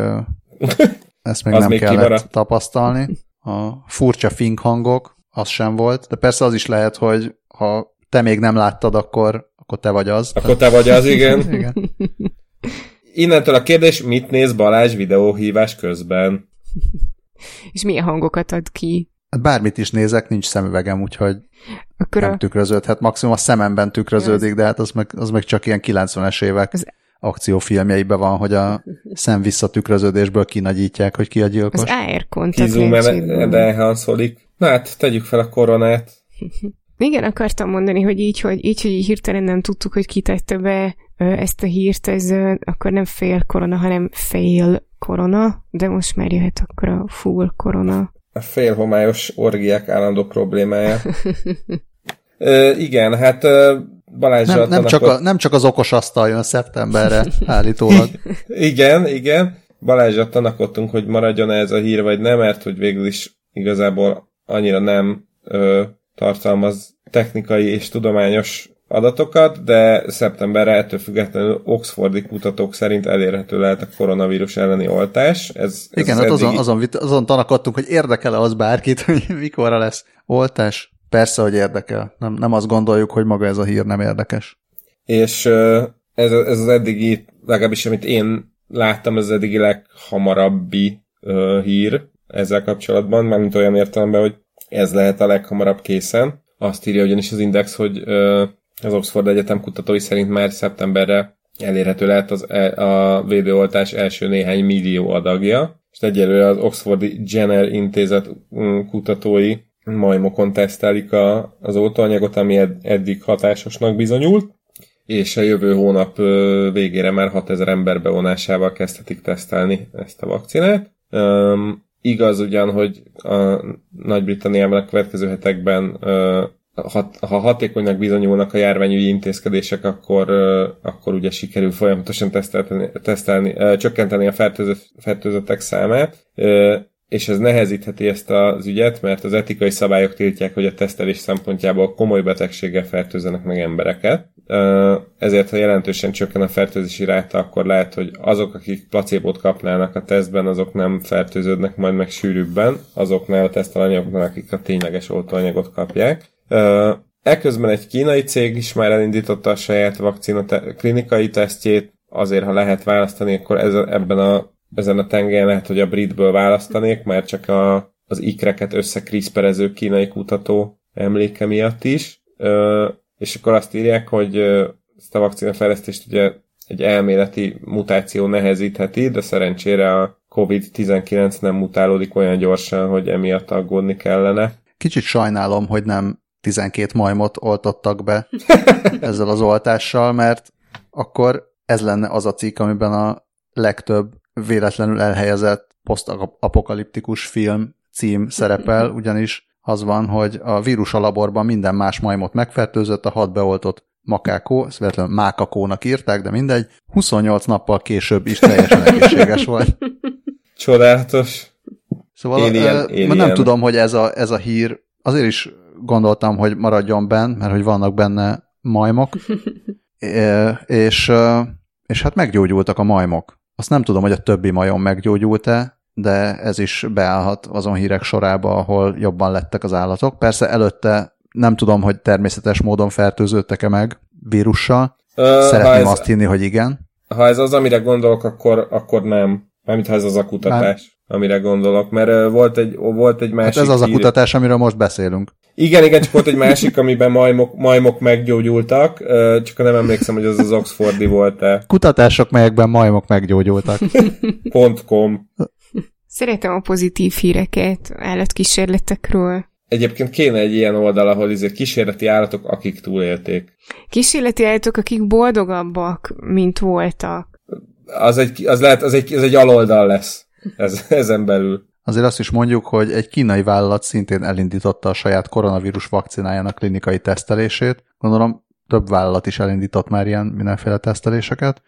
ezt még nem még kellett kimaradt. tapasztalni a furcsa fink hangok, az sem volt, de persze az is lehet, hogy ha te még nem láttad, akkor, akkor te vagy az. Akkor te vagy az, igen. igen. Innentől a kérdés, mit néz Balázs videóhívás közben? És milyen hangokat ad ki? Hát bármit is nézek, nincs szemüvegem, úgyhogy Akkor nem a... tükröződhet. Maximum a szememben tükröződik, de hát az meg, az meg csak ilyen 90-es évek. Az akciófilmjeiben van, hogy a szem visszatükröződésből kinagyítják, hogy ki a gyilkos. Az AR Kizum. Na hát, tegyük fel a koronát. Igen, akartam mondani, hogy így, hogy így, hogy így hirtelen nem tudtuk, hogy kitette be ezt a hírt, ez akkor nem fél korona, hanem fél korona, de most már jöhet akkor a full korona. A fél homályos orgiák állandó problémája. Ö, igen, hát Balázs nem, nem, csak a, nem csak az okos asztal jön szeptemberre állítólag. igen, igen. Balázsra tanakodtunk, hogy maradjon ez a hír, vagy nem, mert hogy végül is igazából annyira nem ö, tartalmaz technikai és tudományos adatokat, de szeptemberre ettől függetlenül Oxfordi kutatók szerint elérhető lehet a koronavírus elleni oltás. Ez, Igen, ez hát azon, azon, azon tanakodtunk, hogy érdekel-e az bárkit, hogy mikorra lesz oltás. Persze, hogy érdekel. Nem, nem azt gondoljuk, hogy maga ez a hír nem érdekes. És ez, ez az eddigi, legalábbis amit én láttam, ez az eddigi leghamarabbi uh, hír ezzel kapcsolatban, mármint olyan értelemben, hogy ez lehet a leghamarabb készen. Azt írja ugyanis az Index, hogy uh, az Oxford Egyetem kutatói szerint már szeptemberre elérhető lehet az, e, a védőoltás első néhány millió adagja, és egyelőre az Oxfordi Jenner intézet mm, kutatói majmokon tesztelik a, az oltóanyagot, ami ed, eddig hatásosnak bizonyult, és a jövő hónap végére már 6000 ember bevonásával kezdhetik tesztelni ezt a vakcinát. Um, igaz ugyan, hogy a Nagy-Britanniában a következő hetekben uh, ha hatékonynak bizonyulnak a járványügyi intézkedések, akkor, akkor ugye sikerül folyamatosan tesztelni, tesztelni csökkenteni a fertőzött, fertőzöttek számát. És ez nehezítheti ezt az ügyet, mert az etikai szabályok tiltják, hogy a tesztelés szempontjából komoly betegséggel fertőzzenek meg embereket. Ezért, ha jelentősen csökken a fertőzési ráta, akkor lehet, hogy azok, akik placébót kapnának a tesztben, azok nem fertőződnek majd meg sűrűbben, azoknál a tesztalanyagoknál, akik a tényleges oltóanyagot kapják. Eközben egy kínai cég is már elindította a saját vakcina te- klinikai tesztjét, azért, ha lehet választani, akkor ez, ebben a ezen a tengelyen lehet, hogy a britből választanék, mert csak a, az ikreket összekriszperező kínai kutató emléke miatt is. Ö, és akkor azt írják, hogy ezt a vakcinafejlesztést ugye egy elméleti mutáció nehezítheti, de szerencsére a COVID-19 nem mutálódik olyan gyorsan, hogy emiatt aggódni kellene. Kicsit sajnálom, hogy nem 12 majmot oltottak be ezzel az oltással, mert akkor ez lenne az a cikk, amiben a legtöbb véletlenül elhelyezett posztapokaliptikus film cím szerepel, ugyanis az van, hogy a vírus a laborban minden más majmot megfertőzött, a hat beoltott makákó, ezt véletlenül mákakónak írták, de mindegy, 28 nappal később is teljesen egészséges volt. Csodálatos. Szóval Alien, uh, alien. nem tudom, hogy ez a, ez a hír, azért is gondoltam, hogy maradjon benn, mert hogy vannak benne majmok, E, és, uh, és hát meggyógyultak a majmok. Azt nem tudom, hogy a többi majom meggyógyult-e, de ez is beállhat azon hírek sorába, ahol jobban lettek az állatok. Persze előtte nem tudom, hogy természetes módon fertőződtek-e meg vírussal. Ö, Szeretném ez, azt hinni, hogy igen. ha ez az, amire gondolok, akkor, akkor nem. Mármint ha ez az a kutatás, amire gondolok. Mert volt egy, volt egy másik Hát ez az a kutatás, amiről most beszélünk. Igen, igen, csak volt egy másik, amiben majmok, majmok meggyógyultak, csak nem emlékszem, hogy az az Oxfordi volt-e. Kutatások, melyekben majmok meggyógyultak. .com. Szeretem a pozitív híreket állatkísérletekről. Egyébként kéne egy ilyen oldal, ahol izé kísérleti állatok, akik túlélték. Kísérleti állatok, akik boldogabbak, mint voltak. Az, egy, az lehet, az egy, az egy aloldal lesz ez, ezen belül. Azért azt is mondjuk, hogy egy kínai vállalat szintén elindította a saját koronavírus vakcinájának klinikai tesztelését. Gondolom több vállalat is elindított már ilyen mindenféle teszteléseket,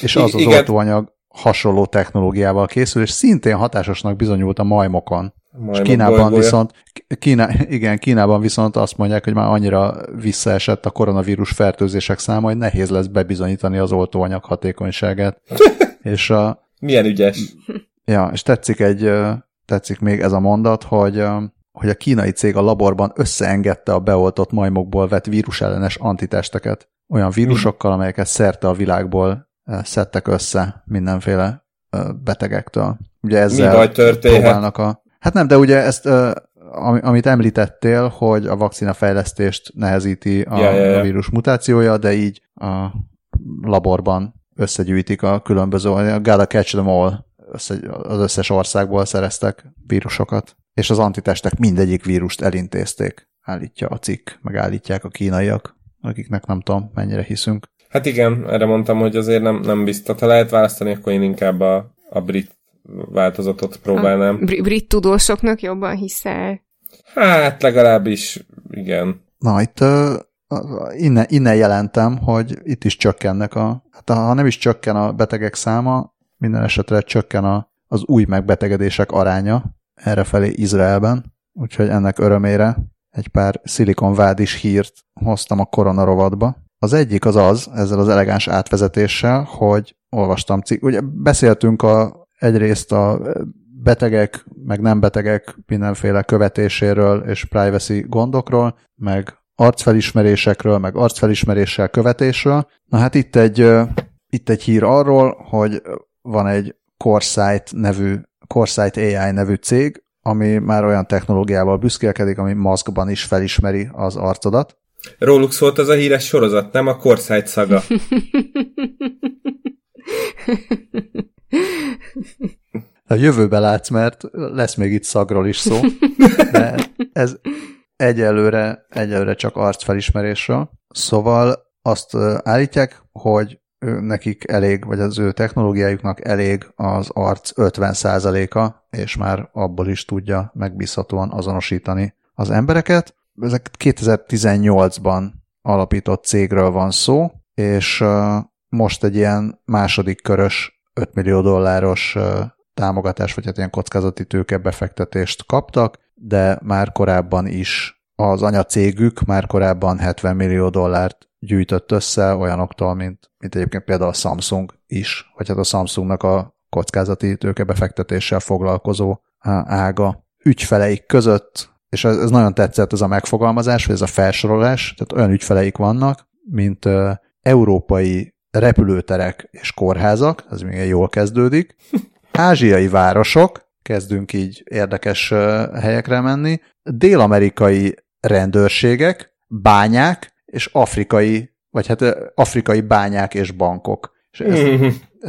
és az az Igen. oltóanyag hasonló technológiával készül, és szintén hatásosnak bizonyult a majmokon. És Majmok Kínában bolygója. viszont, Kína, igen, Kínában viszont azt mondják, hogy már annyira visszaesett a koronavírus fertőzések száma, hogy nehéz lesz bebizonyítani az oltóanyag hatékonyságát. és a, Milyen ügyes. Ja, és tetszik egy, tetszik még ez a mondat, hogy, hogy a kínai cég a laborban összeengedte a beoltott majmokból vett vírusellenes antitesteket olyan vírusokkal, amelyeket szerte a világból szedtek össze mindenféle betegektől. Ugye ezzel Mi baj történhet? próbálnak a... Hát nem, de ugye ezt, amit említettél, hogy a vakcina fejlesztést nehezíti a, Ja, ja, ja. a vírus mutációja, de így a laborban összegyűjtik a különböző, a gotta catch them all, össze, az összes országból szereztek vírusokat, és az antitestek mindegyik vírust elintézték, állítja a cikk, meg állítják a kínaiak, akiknek nem tudom, mennyire hiszünk. Hát igen, erre mondtam, hogy azért nem, nem biztos. Ha lehet választani, akkor én inkább a, a brit változatot próbálnám. A br- brit tudósoknak jobban hiszel. Hát legalábbis igen. Na, itt ö, innen, innen jelentem, hogy itt is csökkennek a, hát ha nem is csökken a betegek száma, minden esetre csökken a, az új megbetegedések aránya errefelé Izraelben, úgyhogy ennek örömére egy pár szilikonvádis hírt hoztam a koronarovatba. Az egyik az az, ezzel az elegáns átvezetéssel, hogy olvastam cikk, ugye beszéltünk a, egyrészt a betegek, meg nem betegek mindenféle követéséről és privacy gondokról, meg arcfelismerésekről, meg arcfelismeréssel követésről. Na hát itt egy, itt egy hír arról, hogy van egy CoreSight nevű, CoreSight AI nevű cég, ami már olyan technológiával büszkélkedik, ami maszkban is felismeri az arcodat. Róluk szólt az a híres sorozat, nem a Corsight szaga. A jövőbe látsz, mert lesz még itt szagról is szó, de ez egyelőre, egyelőre csak arcfelismerésről. Szóval azt állítják, hogy ő, nekik elég, vagy az ő technológiájuknak elég az arc 50%-a, és már abból is tudja megbízhatóan azonosítani az embereket. Ezek 2018-ban alapított cégről van szó, és most egy ilyen második körös 5 millió dolláros támogatás, vagy hát ilyen kockázati tőke befektetést kaptak, de már korábban is az anyacégük már korábban 70 millió dollárt gyűjtött össze olyanoktól, mint, mint egyébként például a Samsung is, vagy hát a Samsungnak a kockázati tőkebefektetéssel foglalkozó ága ügyfeleik között, és ez, ez nagyon tetszett ez a megfogalmazás, vagy ez a felsorolás, tehát olyan ügyfeleik vannak, mint ö, európai repülőterek és kórházak, ez még jól kezdődik, ázsiai városok, kezdünk így érdekes helyekre menni, dél-amerikai rendőrségek, bányák és afrikai, vagy hát afrikai bányák és bankok. És ez,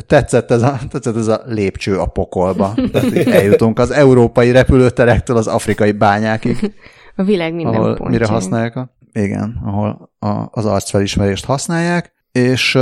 tetszett, ez a, tetszett ez a lépcső a pokolba. Tehát eljutunk az európai repülőterektől az afrikai bányákig, A világ minden ahol pontján. mire használják a, igen, ahol a, az arcfelismerést használják, és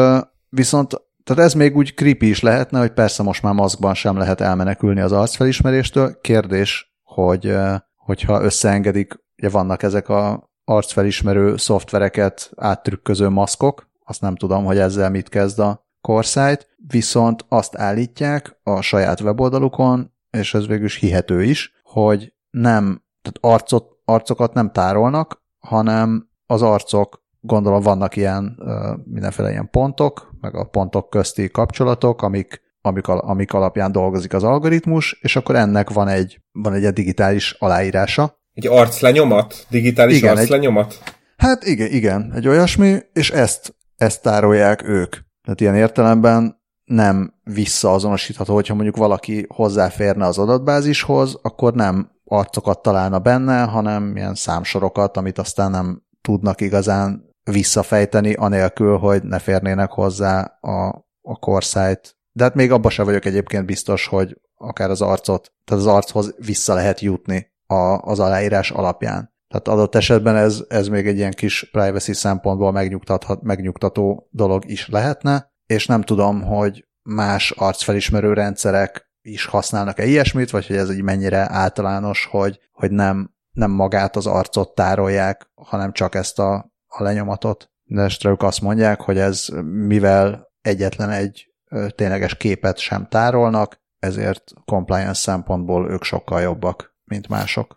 viszont tehát ez még úgy creepy is lehetne, hogy persze most már maszkban sem lehet elmenekülni az arcfelismeréstől. Kérdés, hogy hogyha összeengedik, ugye vannak ezek a arcfelismerő szoftvereket áttrükköző maszkok, azt nem tudom, hogy ezzel mit kezd a Corsight, viszont azt állítják a saját weboldalukon, és ez végül is hihető is, hogy nem, tehát arcot, arcokat nem tárolnak, hanem az arcok, gondolom vannak ilyen mindenféle ilyen pontok, meg a pontok közti kapcsolatok, amik, amik, amik alapján dolgozik az algoritmus, és akkor ennek van egy, van egy digitális aláírása. Egy arclenyomat? Digitális igen, arclenyomat? Egy, hát igen, igen, egy olyasmi, és ezt, ezt tárolják ők. Tehát ilyen értelemben nem visszaazonosítható, hogyha mondjuk valaki hozzáférne az adatbázishoz, akkor nem arcokat találna benne, hanem ilyen számsorokat, amit aztán nem tudnak igazán visszafejteni, anélkül, hogy ne férnének hozzá a, a korszájt. De hát még abban sem vagyok egyébként biztos, hogy akár az arcot, tehát az archoz vissza lehet jutni a, az aláírás alapján. Tehát adott esetben ez, ez még egy ilyen kis privacy szempontból megnyugtathat, megnyugtató dolog is lehetne, és nem tudom, hogy más arcfelismerő rendszerek is használnak-e ilyesmit, vagy hogy ez egy mennyire általános, hogy, hogy nem, nem magát az arcot tárolják, hanem csak ezt a, a lenyomatot. De ők azt mondják, hogy ez mivel egyetlen egy tényleges képet sem tárolnak, ezért compliance szempontból ők sokkal jobbak, mint mások.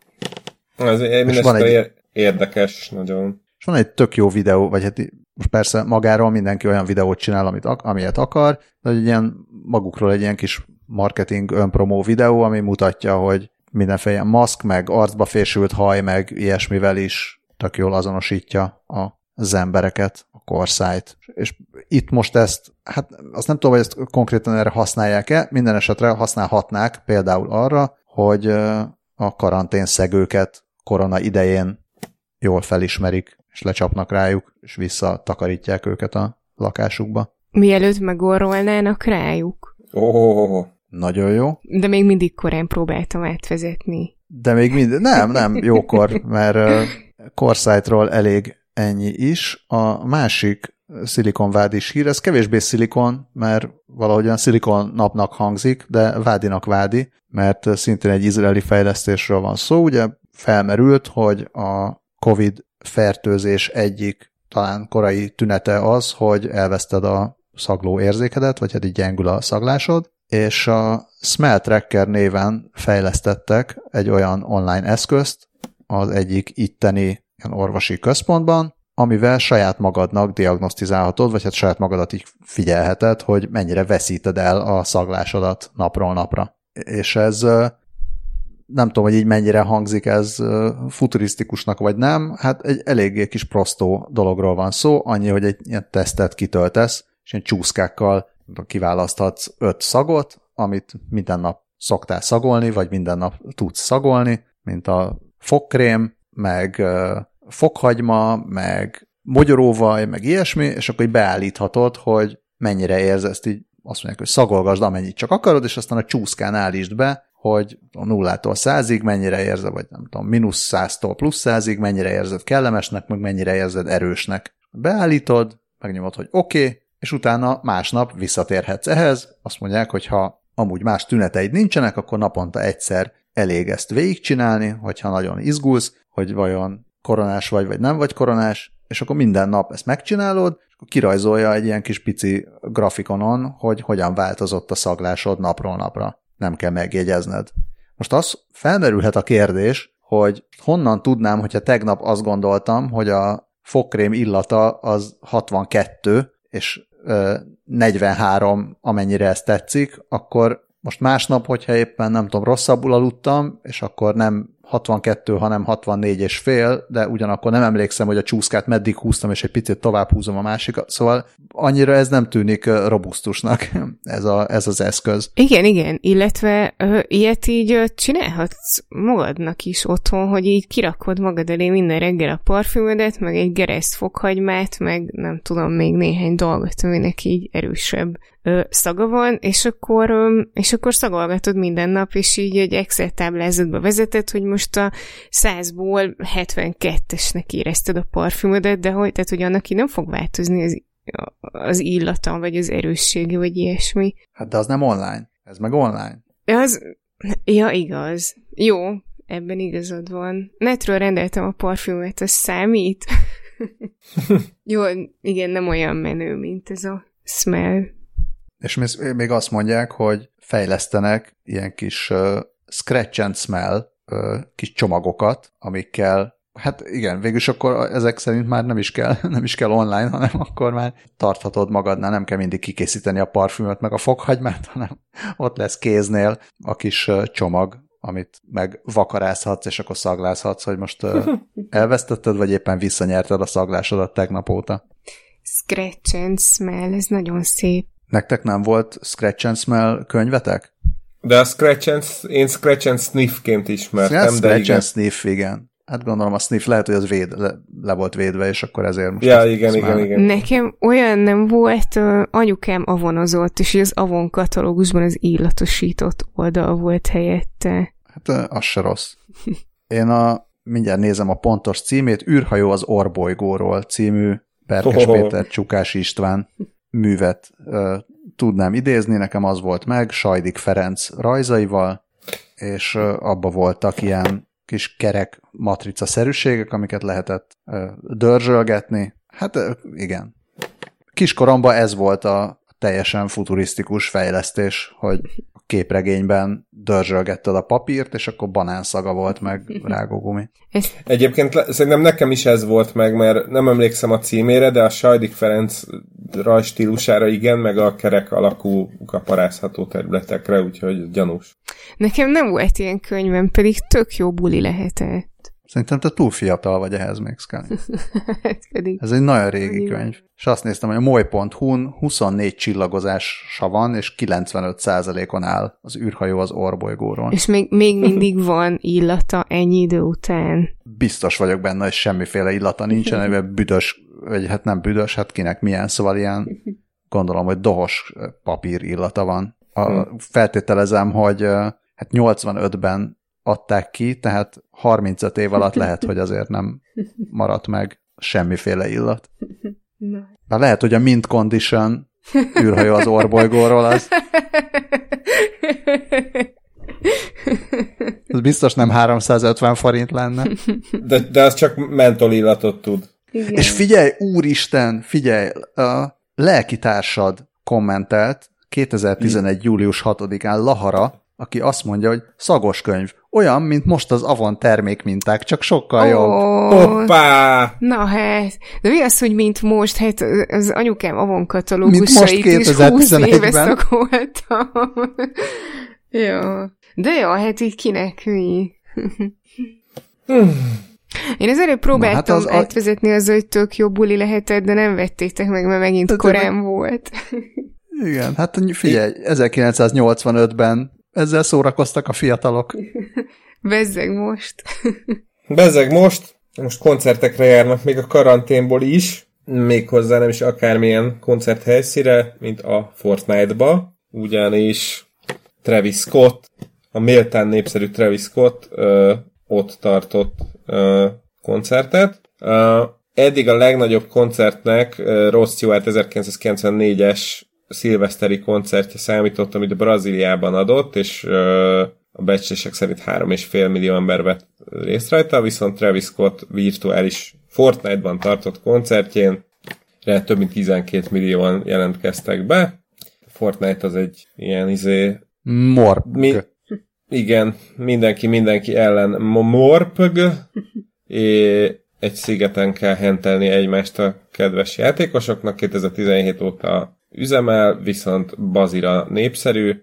Ez és van egy, érdekes nagyon. És van egy tök jó videó, vagy hát most persze magáról mindenki olyan videót csinál, amit, amilyet akar, de egy ilyen magukról egy ilyen kis marketing önpromó videó, ami mutatja, hogy mindenféle maszk, meg arcba fésült haj, meg ilyesmivel is tök jól azonosítja az embereket, a korszájt. És itt most ezt, hát azt nem tudom, hogy ezt konkrétan erre használják-e, minden esetre használhatnák például arra, hogy a karantén szegőket korona idején jól felismerik, és lecsapnak rájuk, és visszatakarítják őket a lakásukba. Mielőtt megorrolnának rájuk. Oh. Nagyon jó. De még mindig korán próbáltam átvezetni. De még mindig, nem, nem, jókor, mert Corsightról elég ennyi is. A másik szilikonvád is hír, ez kevésbé szilikon, mert valahogyan szilikon napnak hangzik, de vádinak vádi, mert szintén egy izraeli fejlesztésről van szó. Ugye felmerült, hogy a COVID fertőzés egyik talán korai tünete az, hogy elveszted a szagló érzékedet, vagy hát így gyengül a szaglásod, és a Smell Tracker néven fejlesztettek egy olyan online eszközt az egyik itteni orvosi központban, amivel saját magadnak diagnosztizálhatod, vagy hát saját magadat így figyelheted, hogy mennyire veszíted el a szaglásodat napról napra. És ez nem tudom, hogy így mennyire hangzik ez futurisztikusnak, vagy nem, hát egy eléggé kis prostó dologról van szó, annyi, hogy egy ilyen tesztet kitöltesz, és ilyen csúszkákkal kiválaszthatsz öt szagot, amit minden nap szoktál szagolni, vagy minden nap tudsz szagolni, mint a fogkrém, meg fokhagyma, meg mogyoróvaj, meg ilyesmi, és akkor így beállíthatod, hogy mennyire érzed ezt így azt mondják, hogy szagolgasd amennyit csak akarod, és aztán a csúszkán állítsd be, hogy a nullától százig mennyire érzed, vagy nem tudom, mínusz száztól plusz százig mennyire érzed kellemesnek, meg mennyire érzed erősnek. Beállítod, megnyomod, hogy oké, okay, és utána másnap visszatérhetsz ehhez. Azt mondják, hogy ha amúgy más tüneteid nincsenek, akkor naponta egyszer elég ezt végigcsinálni, hogyha nagyon izgulsz, hogy vajon koronás vagy, vagy nem vagy koronás, és akkor minden nap ezt megcsinálod, és akkor kirajzolja egy ilyen kis pici grafikonon, hogy hogyan változott a szaglásod napról napra. Nem kell megjegyezned. Most az felmerülhet a kérdés, hogy honnan tudnám, hogyha tegnap azt gondoltam, hogy a fogkrém illata az 62, és 43, amennyire ez tetszik, akkor most másnap, hogyha éppen nem tudom, rosszabbul aludtam, és akkor nem 62, hanem 64 és fél, de ugyanakkor nem emlékszem, hogy a csúszkát meddig húztam, és egy picit tovább húzom a másikat, szóval annyira ez nem tűnik robusztusnak, ez, a, ez az eszköz. Igen, igen, illetve ö, ilyet így ö, csinálhatsz magadnak is otthon, hogy így kirakod magad elé minden reggel a parfümödet, meg egy gereszt fokhagymát, meg nem tudom, még néhány dolgot, aminek így erősebb ö, szaga van, és akkor, ö, és akkor szagolgatod minden nap, és így egy Excel táblázatba vezeted, hogy most a 100-ból 72-esnek érezted a parfümödet, de hogy, tehát, hogy annak így nem fog változni az, az illata, vagy az erőssége, vagy ilyesmi. Hát de az nem online. Ez meg online. Az, ja, igaz. Jó, ebben igazad van. Netről rendeltem a parfümöt, az számít? Jó, igen, nem olyan menő, mint ez a smell. És még azt mondják, hogy fejlesztenek ilyen kis uh, scratch and smell uh, kis csomagokat, amikkel Hát igen, végülis akkor ezek szerint már nem is kell, nem is kell online, hanem akkor már tarthatod magadnál, nem kell mindig kikészíteni a parfümöt, meg a fokhagymát, hanem ott lesz kéznél a kis csomag, amit meg vakarázhatsz, és akkor szaglázhatsz, hogy most elvesztetted, vagy éppen visszanyerted a szaglásodat tegnap óta. Scratch and Smell, ez nagyon szép. Nektek nem volt Scratch and Smell könyvetek? De a Scratch and, én Scratch and Sniffként ismertem, ja, de Scratch igen. and Sniff, igen. Hát gondolom a sniff lehet, hogy az véd, le, le volt védve, és akkor ezért most... Ja, igen, igen, igen. Nekem olyan nem volt, uh, anyukám avonozott, és az avon katalógusban az illatosított oldal volt helyette. Hát uh, az se rossz. Én a, mindjárt nézem a pontos címét, űrhajó az Orbolygóról című Perkes oh. Péter Csukás István művet uh, tudnám idézni, nekem az volt meg, Sajdik Ferenc rajzaival, és uh, abba voltak ilyen kis kerek matrica szerűségek, amiket lehetett dörzsölgetni. Hát igen. Kiskoromban ez volt a teljesen futurisztikus fejlesztés, hogy képregényben dörzsölgetted a papírt, és akkor banánszaga volt meg rágógumi. Egyébként szerintem nekem is ez volt meg, mert nem emlékszem a címére, de a Sajdik Ferenc rajstílusára igen, meg a kerek alakú kaparázható területekre, úgyhogy gyanús. Nekem nem volt ilyen könyvem, pedig tök jó buli lehetett. Szerintem te túl fiatal vagy ehhez még, Scully. hát pedig. Ez egy nagyon régi pedig. könyv. És azt néztem, hogy a moly.hu-n 24 csillagozása van, és 95%-on áll az űrhajó az orbolygóról. És még, még mindig van illata ennyi idő után. Biztos vagyok benne, hogy semmiféle illata nincsen, amiben büdös, vagy hát nem büdös, hát kinek milyen, szóval ilyen gondolom, hogy dohos papír illata van. A, hm. feltételezem, hogy hát 85-ben adták ki, tehát 35 év alatt lehet, hogy azért nem maradt meg semmiféle illat. De lehet, hogy a mint condition űrhajó az orbolygóról az. Ez biztos nem 350 forint lenne. De, de az csak mentol illatot tud. Igen. És figyelj, úristen, figyelj, a lelkitársad kommentelt 2011. július 6-án Lahara, aki azt mondja, hogy szagos könyv, olyan, mint most az Avon termékminták, csak sokkal oh, jobb. Hoppá! Na hát, de mi az, hogy mint most? Hát az anyukám Avon katalógusait is 20 éve szakoltam. jó. De jó, hát így kinek mi? Én ezért próbáltam hát az átvezetni az, hogy tök jó buli lehetett, de nem vettétek meg, mert megint korán volt. Igen, hát figyelj, 1985-ben ezzel szórakoztak a fiatalok. Bezzeg most. Bezzeg most. Most koncertekre járnak még a karanténból is. Méghozzá nem is akármilyen koncerthelyszíre, mint a Fortnite-ba. Ugyanis Travis Scott, a méltán népszerű Travis Scott ö, ott tartott ö, koncertet. Ö, eddig a legnagyobb koncertnek Ross Stewart 1994-es szilveszteri koncertje számított, amit Brazíliában adott, és a becslések szerint 3,5 millió ember vett részt rajta, viszont Travis Scott virtuális Fortnite-ban tartott koncertjén rá több mint 12 millióan jelentkeztek be. Fortnite az egy ilyen izé... Morp. Mi, igen, mindenki mindenki ellen morpg, és egy szigeten kell hentelni egymást a kedves játékosoknak. 2017 óta üzemel, viszont bazira népszerű,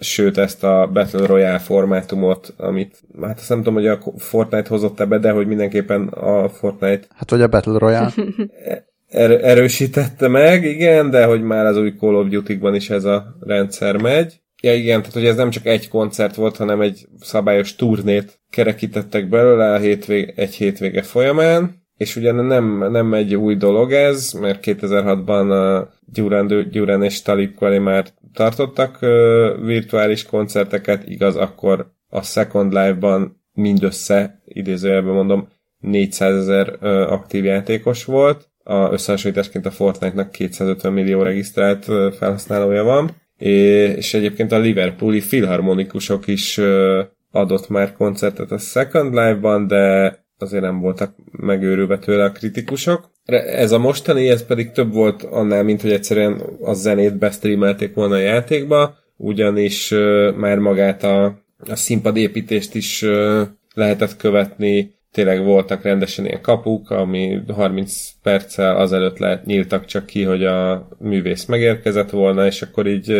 sőt ezt a Battle Royale formátumot, amit hát azt nem tudom, hogy a Fortnite hozott be, de hogy mindenképpen a Fortnite Hát vagy a Battle Royale er- erősítette meg, igen, de hogy már az új Call of Duty-ban is ez a rendszer megy. Ja igen, tehát hogy ez nem csak egy koncert volt, hanem egy szabályos turnét kerekítettek belőle a hétvég, egy hétvége folyamán, és ugye nem, nem egy új dolog ez, mert 2006-ban a Duran, Duran és Talib Kweli már tartottak uh, virtuális koncerteket, igaz, akkor a Second Life-ban mindössze, idézőjelben mondom, 400 ezer uh, aktív játékos volt, a összehasonlításként a Fortnite-nak 250 millió regisztrált uh, felhasználója van, és egyébként a Liverpooli filharmonikusok is uh, adott már koncertet a Second Live-ban, de azért nem voltak megőrülve tőle a kritikusok. Ez a mostani, ez pedig több volt annál, mint hogy egyszerűen a zenét bestreamelték volna a játékba, ugyanis uh, már magát a, a színpadépítést is uh, lehetett követni, tényleg voltak rendesen ilyen kapuk, ami 30 perccel azelőtt lehet, nyíltak csak ki, hogy a művész megérkezett volna, és akkor így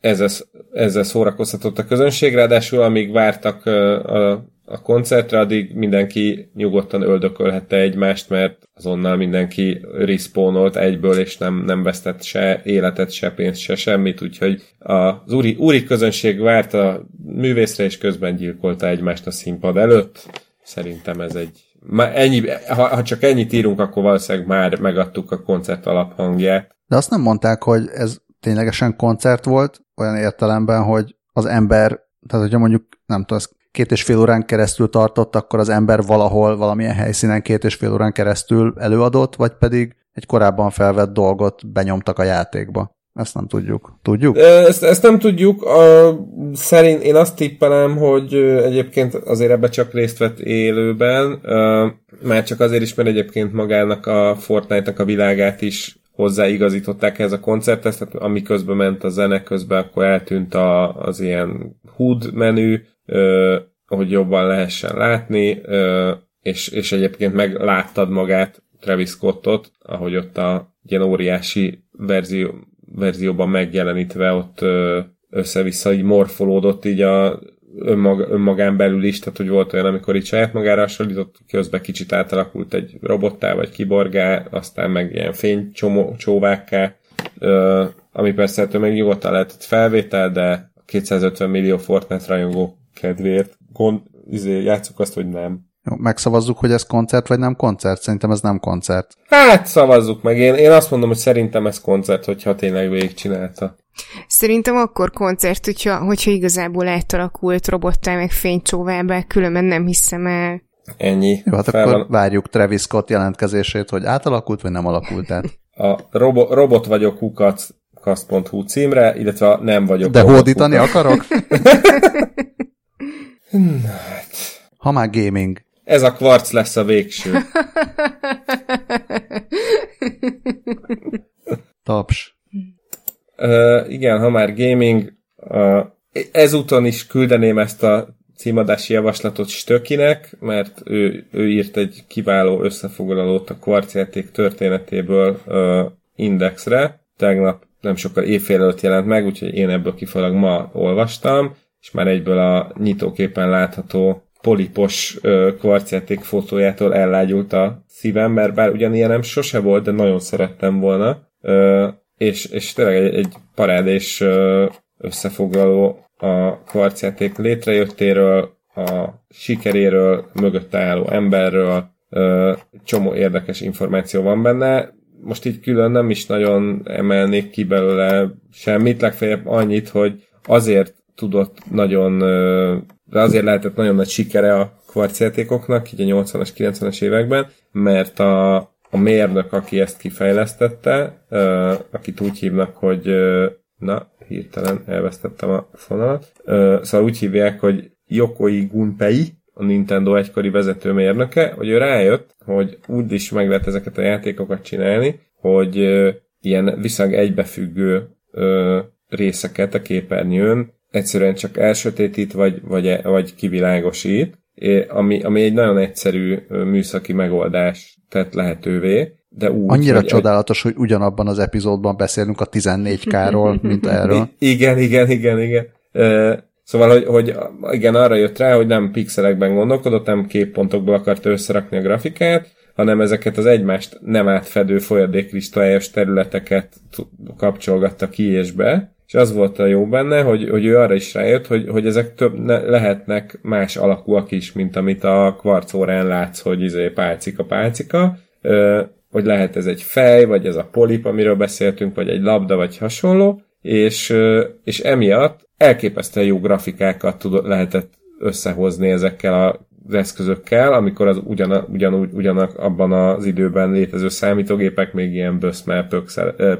ezzel, ezzel szórakoztatott a közönség, ráadásul amíg vártak a, a koncertre, addig mindenki nyugodtan öldökölhette egymást, mert azonnal mindenki respawnolt egyből, és nem, nem vesztett se életet, se pénzt, se semmit, úgyhogy az úri, úri közönség várt a művészre, és közben gyilkolta egymást a színpad előtt Szerintem ez egy... Már ennyi, ha, ha csak ennyit írunk, akkor valószínűleg már megadtuk a koncert alaphangját. De azt nem mondták, hogy ez ténylegesen koncert volt, olyan értelemben, hogy az ember, tehát hogyha mondjuk, nem tudom, két és fél órán keresztül tartott, akkor az ember valahol, valamilyen helyszínen két és fél órán keresztül előadott, vagy pedig egy korábban felvett dolgot benyomtak a játékba. Ezt nem tudjuk. Tudjuk? Ezt, ezt nem tudjuk. A, szerint én azt tippelem, hogy egyébként azért ebbe csak részt vett élőben, már csak azért is, mert egyébként magának a Fortnite-nak a világát is hozzáigazították ez a koncerthez, tehát ami közben ment a zene, közben akkor eltűnt a, az ilyen HUD menü, hogy jobban lehessen látni, és, és egyébként megláttad magát Travis Scottot, ahogy ott a ilyen óriási verzió, verzióban megjelenítve ott össze-vissza így morfolódott így a önmag, önmagán belül is, tehát hogy volt olyan, amikor így saját magára hasonlított, közben kicsit átalakult egy robottá vagy kiborgá, aztán meg ilyen fénycsóvákká, ami persze ettől meg nyugodtan lehetett felvétel, de 250 millió Fortnite rajongó kedvéért gond, izé, játszuk azt, hogy nem. Jó, megszavazzuk, hogy ez koncert, vagy nem koncert? Szerintem ez nem koncert. Hát, szavazzuk meg. Én, én azt mondom, hogy szerintem ez koncert, hogyha tényleg végigcsinálta. Szerintem akkor koncert, hogyha, hogyha igazából átalakult robottá meg fénycsóvába, különben nem hiszem el. Ennyi. Jó, hát Fel akkor van... várjuk Travis Scott jelentkezését, hogy átalakult, vagy nem alakult át. A robo- robot vagyok kukac kast.hu címre, illetve nem vagyok. De hódítani kukac. akarok? hát. Ha már gaming. Ez a kvarc lesz a végső. Taps. Uh, igen, ha már gaming, uh, ezúton is küldeném ezt a címadási javaslatot Stökinek, mert ő, ő írt egy kiváló összefoglalót a kvarcjáték történetéből uh, Indexre. Tegnap nem sokkal évfél előtt jelent meg, úgyhogy én ebből kifolyólag ma olvastam, és már egyből a nyitóképen látható polipos kvarcjáték fotójától ellágyult a szívem, mert bár ugyanilyen nem sose volt, de nagyon szerettem volna. Ö, és, és tényleg egy, egy parádés összefoglaló a kvarcjáték létrejöttéről, a sikeréről, mögötte álló emberről, ö, csomó érdekes információ van benne. Most így külön nem is nagyon emelnék ki belőle semmit, legfeljebb annyit, hogy azért tudott nagyon de azért lehetett nagyon nagy sikere a kvarcjátékoknak, így a 80-as, 90-es években, mert a, a mérnök, aki ezt kifejlesztette, akit úgy hívnak, hogy na, hirtelen elvesztettem a fonalat, szóval úgy hívják, hogy Yokoi Gunpei, a Nintendo egykori vezetőmérnöke, hogy ő rájött, hogy úgy is meg lehet ezeket a játékokat csinálni, hogy ilyen viszonylag egybefüggő részeket a képernyőn egyszerűen csak elsötétít, vagy, vagy, vagy kivilágosít, ami, ami egy nagyon egyszerű műszaki megoldás tett lehetővé, de úgy, Annyira hogy csodálatos, hogy ugyanabban az epizódban beszélünk a 14K-ról, mint erről. I- igen, igen, igen, igen. Szóval, hogy, hogy igen, arra jött rá, hogy nem pixelekben gondolkodott, nem képpontokból akart összerakni a grafikát, hanem ezeket az egymást nem átfedő folyadékkristályos területeket kapcsolgatta ki és be, és az volt a jó benne, hogy, hogy ő arra is rájött, hogy, hogy ezek több ne, lehetnek más alakúak is, mint amit a kvarcórán látsz, hogy izé pálcika, pálcika, ö, hogy lehet ez egy fej, vagy ez a polip, amiről beszéltünk, vagy egy labda, vagy hasonló, és, ö, és emiatt elképesztően jó grafikákat tudott, lehetett összehozni ezekkel a az eszközökkel, amikor az ugyan, ugyanúgy, ugyanak abban az időben létező számítógépek még ilyen böszmel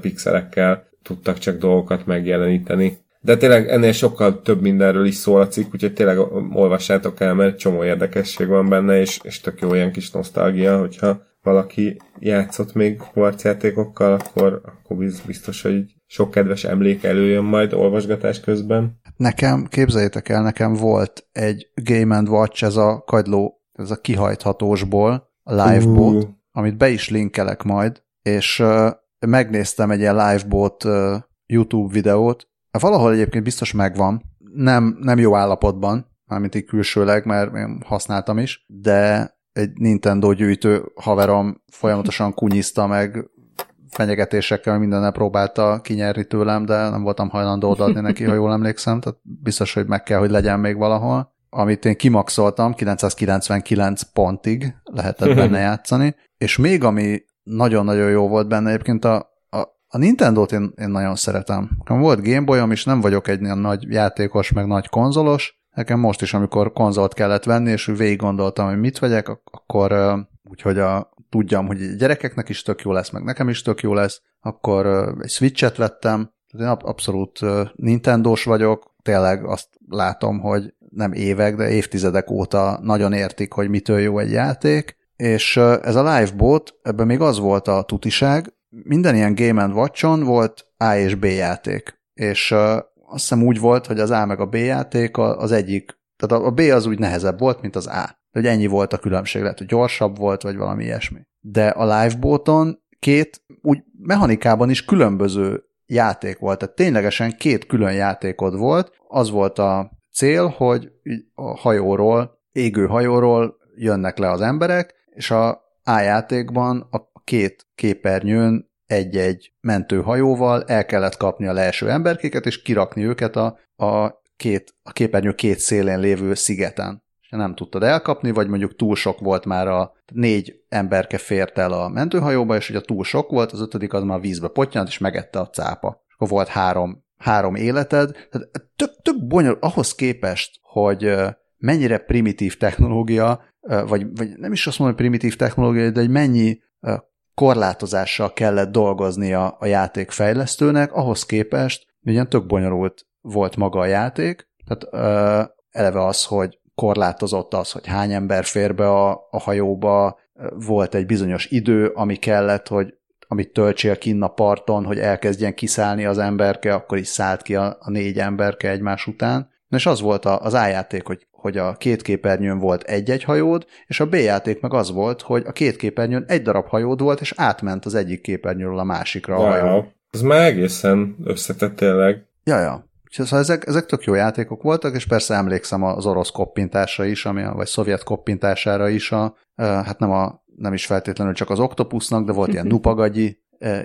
pixelekkel tudtak csak dolgokat megjeleníteni. de tényleg ennél sokkal több mindenről is szól a cikk, úgyhogy tényleg olvassátok el, mert csomó érdekesség van benne, és, és tök jó ilyen kis nosztalgia, hogyha valaki játszott még kvarcjátékokkal, akkor, akkor biztos, hogy sok kedves emlék előjön majd olvasgatás közben. Nekem, képzeljétek el, nekem volt egy Game and Watch, ez a kagyló, ez a kihajthatósból, a Livebot, uh. amit be is linkelek majd, és megnéztem egy ilyen Livebot YouTube videót, valahol egyébként biztos megvan, nem, nem jó állapotban, mármint így külsőleg, mert én használtam is, de egy Nintendo gyűjtő haverom folyamatosan kunyizta meg fenyegetésekkel mindennel próbálta kinyerni tőlem, de nem voltam hajlandó odaadni neki, ha jól emlékszem, tehát biztos, hogy meg kell, hogy legyen még valahol. Amit én kimaxoltam, 999 pontig lehetett benne játszani, és még ami nagyon-nagyon jó volt benne, egyébként a, a, a Nintendo-t én, én nagyon szeretem. Volt Gameboyom, és nem vagyok egy ilyen nagy játékos, meg nagy konzolos, Nekem most is, amikor konzolt kellett venni, és végig gondoltam, hogy mit vegyek, akkor úgyhogy a, tudjam, hogy gyerekeknek is tök jó lesz, meg nekem is tök jó lesz, akkor egy Switch-et vettem, én abszolút Nintendo-s vagyok, tényleg azt látom, hogy nem évek, de évtizedek óta nagyon értik, hogy mitől jó egy játék, és ez a Livebot, ebben még az volt a tutiság, minden ilyen Game Watch-on volt A és B játék, és azt hiszem úgy volt, hogy az A meg a B játék az egyik, tehát a B az úgy nehezebb volt, mint az A. Hogy ennyi volt a különbség, lehet, hogy gyorsabb volt, vagy valami ilyesmi. De a Liveboton két úgy mechanikában is különböző játék volt, tehát ténylegesen két külön játékod volt. Az volt a cél, hogy a hajóról, égő hajóról jönnek le az emberek, és a játékban a két képernyőn egy-egy mentőhajóval el kellett kapni a leeső emberkéket, és kirakni őket a, a, két, a képernyő két szélén lévő szigeten. És nem tudtad elkapni, vagy mondjuk túl sok volt már a négy emberke fért el a mentőhajóba, és hogyha túl sok volt, az ötödik az már vízbe potyant, és megette a cápa. És akkor volt három, három életed. Tehát tök, tök bonyolult ahhoz képest, hogy mennyire primitív technológia, vagy, vagy nem is azt mondom, hogy primitív technológia, de hogy mennyi korlátozással kellett dolgoznia a játékfejlesztőnek, ahhoz képest ugyan tök bonyolult volt maga a játék, tehát eleve az, hogy korlátozott az, hogy hány ember fér be a, a hajóba, volt egy bizonyos idő, ami kellett, hogy amit töltsél kinn a parton, hogy elkezdjen kiszállni az emberke, akkor is szállt ki a, a négy emberke egymás után. Na és az volt az ájáték, hogy hogy a két képernyőn volt egy-egy hajód, és a B játék meg az volt, hogy a két képernyőn egy darab hajód volt, és átment az egyik képernyőről a másikra a hajó. Ja, ez már egészen összetett tényleg. Ja, ja. Szóval ezek, ezek tök jó játékok voltak, és persze emlékszem az orosz koppintásra is, ami a, vagy szovjet koppintására is, a, hát nem, a, nem is feltétlenül csak az Octopusnak, de volt ilyen Nupagagyi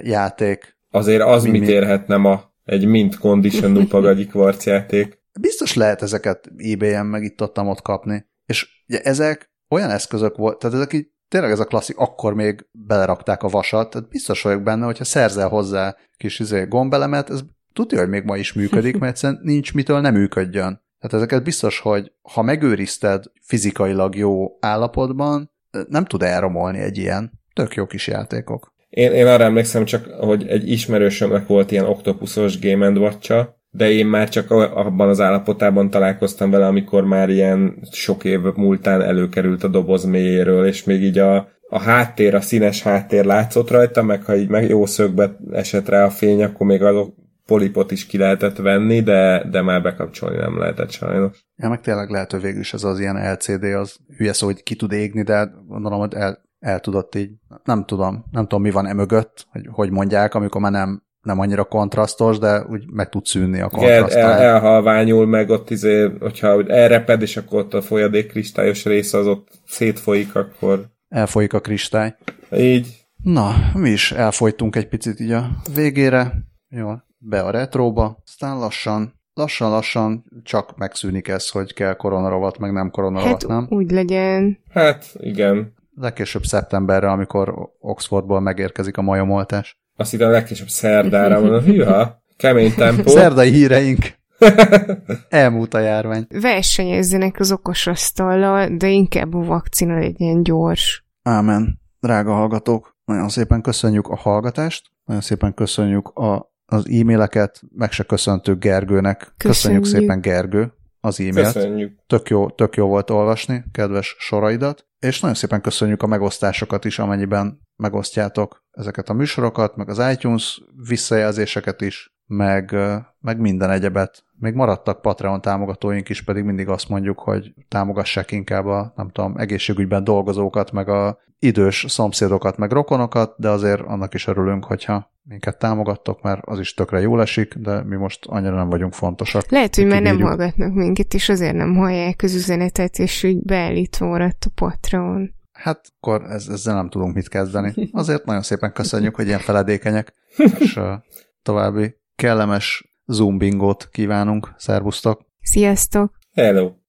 játék. Azért az mit érhetne ma egy mint condition Nupagagyi kvarcjáték biztos lehet ezeket eBay-en meg itt ott, ott kapni. És ugye ezek olyan eszközök volt, tehát ezek így tényleg ez a klasszik, akkor még belerakták a vasat, tehát biztos vagyok benne, hogyha szerzel hozzá kis izé, gombelemet, ez tudja, hogy még ma is működik, mert egyszerűen nincs mitől nem működjön. Tehát ezeket biztos, hogy ha megőrizted fizikailag jó állapotban, nem tud elromolni egy ilyen. Tök jó kis játékok. Én, én arra emlékszem csak, hogy egy ismerősömnek volt ilyen oktopuszos Game watch de én már csak abban az állapotában találkoztam vele, amikor már ilyen sok év múltán előkerült a doboz mélyéről, és még így a, a háttér, a színes háttér látszott rajta, meg ha így meg jó szögbe esett rá a fény, akkor még a polipot is ki lehetett venni, de, de már bekapcsolni nem lehetett sajnos. Ja, meg tényleg lehet, hogy végül is ez az ilyen LCD, az hülye szó, hogy ki tud égni, de gondolom, hogy el, el tudott így, nem tudom, nem tudom, mi van e mögött, hogy hogy mondják, amikor már nem nem annyira kontrasztos, de úgy meg tud szűnni a kontraszt. El, el, elhalványul meg ott, izé, hogyha elreped, és akkor ott a folyadék kristályos része az ott szétfolyik, akkor... Elfolyik a kristály. Így. Na, mi is elfolytunk egy picit így a végére. Jó, be a retróba, aztán lassan, lassan-lassan csak megszűnik ez, hogy kell koronarovat, meg nem koronarovat, hát, nem? úgy legyen. Hát, igen. Legkésőbb szeptemberre, amikor Oxfordból megérkezik a majomoltás. Azt hittem a legkésőbb szerdára mondom, hűha, kemény tempó. Szerdai híreink. Elmúlt a járvány. Versenyezzenek az okosasztallal, de inkább a vakcina legyen gyors. Ámen. Drága hallgatók, nagyon szépen köszönjük a hallgatást, nagyon szépen köszönjük a az e-maileket, meg se köszöntük Gergőnek. Köszönjük, Köszönjük. szépen Gergő az e-mailt. Köszönjük. Tök jó, tök jó volt olvasni, kedves soraidat, és nagyon szépen köszönjük a megosztásokat is, amennyiben megosztjátok ezeket a műsorokat, meg az iTunes visszajelzéseket is, meg, meg minden egyebet. Még maradtak Patreon támogatóink is, pedig mindig azt mondjuk, hogy támogassák inkább a, nem tudom, egészségügyben dolgozókat, meg a idős szomszédokat, meg rokonokat, de azért annak is örülünk, hogyha minket támogattok, mert az is tökre jól esik, de mi most annyira nem vagyunk fontosak. Lehet, hogy már nem hallgatnak minket, és azért nem hallják az üzenetet, és úgy beállítva maradt a Patreon. Hát akkor ez, ezzel nem tudunk mit kezdeni. Azért nagyon szépen köszönjük, hogy ilyen feledékenyek, és uh, további kellemes Zoom bingót kívánunk. Szervusztok! Sziasztok! Hello.